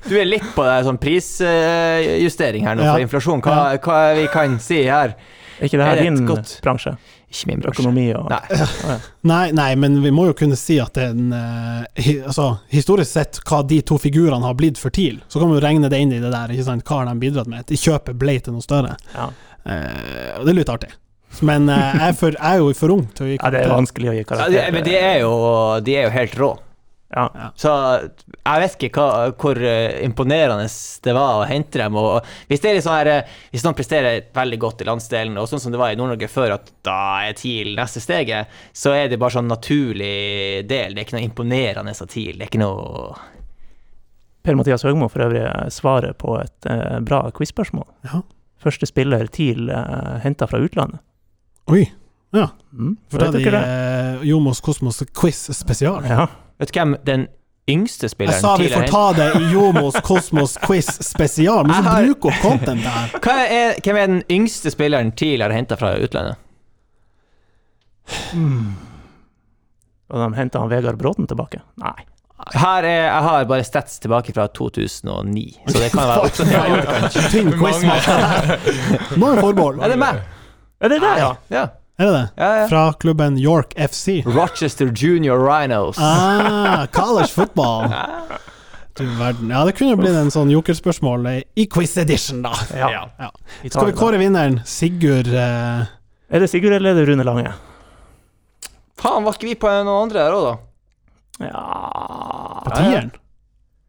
[SPEAKER 4] Du er litt på det, sånn prisjustering her nå
[SPEAKER 2] Ja.
[SPEAKER 4] for inflasjon. Hva, hva vi kan si her?
[SPEAKER 1] Er ikke det
[SPEAKER 4] Er
[SPEAKER 1] her
[SPEAKER 4] er
[SPEAKER 1] din
[SPEAKER 4] godt-
[SPEAKER 1] bransje?
[SPEAKER 4] Ikke min bransje.
[SPEAKER 1] Økonomi og
[SPEAKER 4] Nei.
[SPEAKER 2] Nei, nei, men vi må jo kunne si at den, en eh, altså, Historisk sett, hva de to figurene har blitt for TIL, så kan vi jo regne det inn i det der. ikke sant? Hva har de bidratt med? De kjøpet ble til noe større.
[SPEAKER 1] Ja.
[SPEAKER 2] Eh, det er litt artig. Men eh, jeg, er for, jeg er jo for ung til å gi
[SPEAKER 1] Ja, det er vanskelig å gi
[SPEAKER 4] Ja,
[SPEAKER 1] karakter.
[SPEAKER 4] de, men de er, jo, de er jo helt rå.
[SPEAKER 1] Ja.
[SPEAKER 4] Så jeg vet ikke hva, hvor eh, imponerende det var å hente dem. Og hvis, det er sånn her, eh, hvis noen presterer veldig godt i landsdelen, og sånn som det var i Nord-Norge før, at da er TIL neste steget, så er det bare sånn naturlig del. Det er ikke noe imponerende av TIL. Det er ikke noe
[SPEAKER 1] Per-Mathias Høgmo for øvrig svarer på et eh, bra quiz-spørsmål.
[SPEAKER 2] Ja.
[SPEAKER 1] Første spiller TIL eh, henta fra utlandet.
[SPEAKER 2] Oi. Ja.
[SPEAKER 1] Mm.
[SPEAKER 2] For da er de
[SPEAKER 1] det?
[SPEAKER 2] eh, Jomos Kosmos quiz spesial.
[SPEAKER 1] Ja.
[SPEAKER 4] Vet du hvem den yngste spilleren Jeg
[SPEAKER 2] sa vi får ta det i Jomos Kosmos quiz spesial, men så
[SPEAKER 4] har-
[SPEAKER 2] bruk opp content der.
[SPEAKER 4] Hva er, Hvem er den yngste spilleren TIL har henta fra utlandet?
[SPEAKER 1] Og de henta han Vegard Bråten tilbake? Nei.
[SPEAKER 4] Her er, jeg har bare stats tilbake fra 2009, så det kan være også.
[SPEAKER 2] Tynn quizmaster der. Må jo forbehold.
[SPEAKER 4] Er det meg?
[SPEAKER 1] Er det der, ja?
[SPEAKER 4] Ja.
[SPEAKER 2] Er det det?
[SPEAKER 4] ja, ja.
[SPEAKER 2] Fra klubben York FC.
[SPEAKER 4] Rochester Junior Rhinos.
[SPEAKER 2] Ah, college football. Du verden. Ja, det kunne jo blitt en sånn jokerspørsmål i quiz edition, da.
[SPEAKER 1] Ja.
[SPEAKER 2] Ja. Skal vi kåre vinneren? Sigurd eh,
[SPEAKER 1] Er det Sigurd eller er det Rune Lange?
[SPEAKER 4] Faen, var ikke vi på noen andre her òg, da?
[SPEAKER 1] Ja
[SPEAKER 2] på tieren?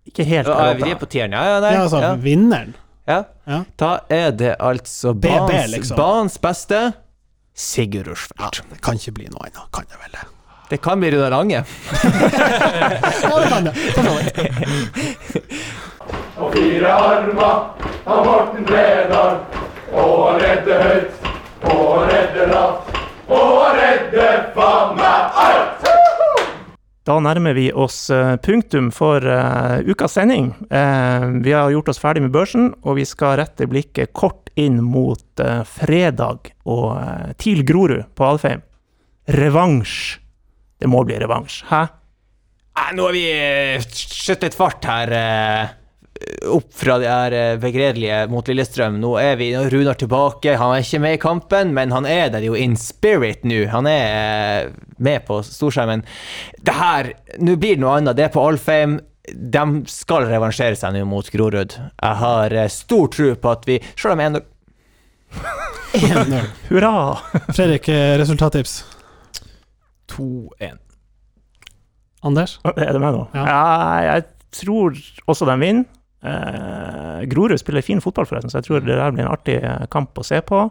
[SPEAKER 1] Ikke helt
[SPEAKER 4] Ja, vi er på tieren, ja, ja, nei.
[SPEAKER 2] Ja, altså
[SPEAKER 4] ja,
[SPEAKER 2] vinneren.
[SPEAKER 4] ja.
[SPEAKER 2] Ja.
[SPEAKER 4] Da er det altså
[SPEAKER 2] BB,
[SPEAKER 4] banens,
[SPEAKER 2] liksom.
[SPEAKER 4] banens beste Sigurd Rushfeldt.
[SPEAKER 2] Det kan ikke bli noe annet, kan det vel det?
[SPEAKER 4] Det kan bli Rune Lange.
[SPEAKER 2] Ja, det kan det. For så vidt.
[SPEAKER 1] Da nærmer vi oss eh, punktum for uh, ukas sending. Uh, vi har gjort oss ferdig med børsen, og vi skal rette blikket kort inn mot uh, fredag og TIL Grorud på Alfheim. Revansj. Det må bli revansj. Hæ?
[SPEAKER 4] Nei, nå har vi skjøtt litt fart her. Opp fra de her eh, begredelige mot Lillestrøm. Nå er vi Runar tilbake. Han er ikke med i kampen, men han er der jo in spirit nå. Han er eh, med på storskjermen. Det her Nå blir det noe annet. Det er på Alfheim. De skal revansjere seg nå mot Grorud. Jeg har eh, stor tro på at vi Selv om en
[SPEAKER 2] 1-0.
[SPEAKER 1] Hurra!
[SPEAKER 2] Fredrik, resultattips.
[SPEAKER 3] 2-1.
[SPEAKER 2] Anders?
[SPEAKER 1] Er det meg nå?
[SPEAKER 2] Ja.
[SPEAKER 1] Ja, jeg tror også de vinner. Eh, Grorud spiller fin fotball, forresten, så jeg tror det der blir en artig kamp å se på.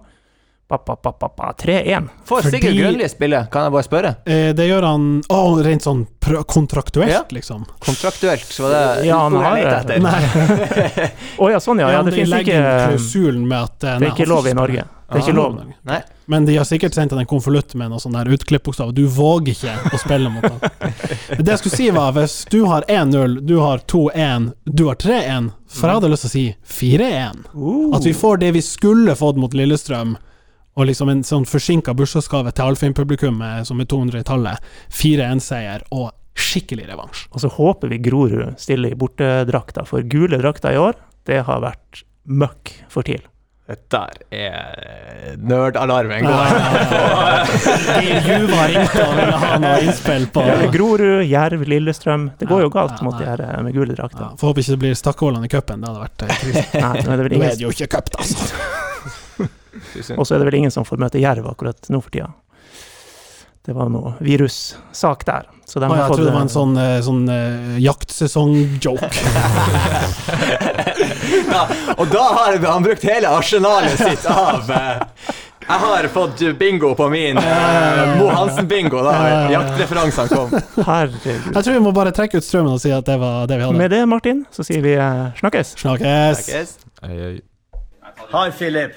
[SPEAKER 1] 3-1.
[SPEAKER 4] Får
[SPEAKER 2] Fordi-
[SPEAKER 4] Sigurd Grønli spille? Kan jeg bare spørre?
[SPEAKER 2] Eh, det gjør han oh, rent sånn pr- kontraktuelt,
[SPEAKER 4] Ja.
[SPEAKER 2] liksom.
[SPEAKER 4] Kontraktuelt, så var det
[SPEAKER 1] Ja, han
[SPEAKER 4] har jeg lette etter.
[SPEAKER 1] Å oh, ja, sånn ja. ja det
[SPEAKER 2] de
[SPEAKER 1] finnes ikke
[SPEAKER 2] klausulen med at eh,
[SPEAKER 1] Det er ikke lov i. Norge. Det er ikke lov.
[SPEAKER 4] Nei.
[SPEAKER 2] Men de har sikkert sendt en konvolutt med noe sånn der utklippbokstav. Du våger ikke å spille mot ham. Det jeg skulle si, var hvis du har 1-0, du har 2-1, du har 3-1, for jeg hadde lyst til å si 4-1.
[SPEAKER 1] Uh.
[SPEAKER 2] At vi får det vi skulle fått mot Lillestrøm, og liksom en sånn forsinka bursdagsgave til Alfheim-publikummet som er 200 i tallet. 4-1-seier og skikkelig revansj.
[SPEAKER 1] Og så håper vi Grorud stiller i bortedrakta, for gule drakter i år, det har vært møkk for TIL.
[SPEAKER 4] Dette er nerdalarmen.
[SPEAKER 2] Geir Juva ringte og ville ha noe innspill på
[SPEAKER 1] Grorud, Jerv, Lillestrøm. Det går jo galt
[SPEAKER 2] ja,
[SPEAKER 1] mot de her eh, med gule
[SPEAKER 2] ja,
[SPEAKER 1] drakter.
[SPEAKER 2] Får håpe ikke det blir Stakkevollan i cupen. Det hadde vært eh, krise.
[SPEAKER 1] Nei, nå er det
[SPEAKER 2] er
[SPEAKER 1] ingen
[SPEAKER 2] det jo ikke cup, altså.
[SPEAKER 1] Og så er det vel ingen som får møte jerv akkurat nå for tida. Det var noe virussak der. Så de har
[SPEAKER 2] jeg trodde det var en
[SPEAKER 1] eh,
[SPEAKER 2] sånn, eh, sånn uh, jaktsesong-joke.
[SPEAKER 4] Ja, og da har han brukt hele arsenalet sitt av uh, Jeg har fått bingo på min. eh, Mo Hansen-bingo, da jaktreferansene kom.
[SPEAKER 1] Herregud.
[SPEAKER 2] Jeg tror vi må bare trekke ut strømmen og si at det var det vi hadde.
[SPEAKER 1] Med det, Martin, så sier vi eh, snakkes.
[SPEAKER 2] Snakkes.
[SPEAKER 3] Ei, Hei,
[SPEAKER 8] Hi, Philip.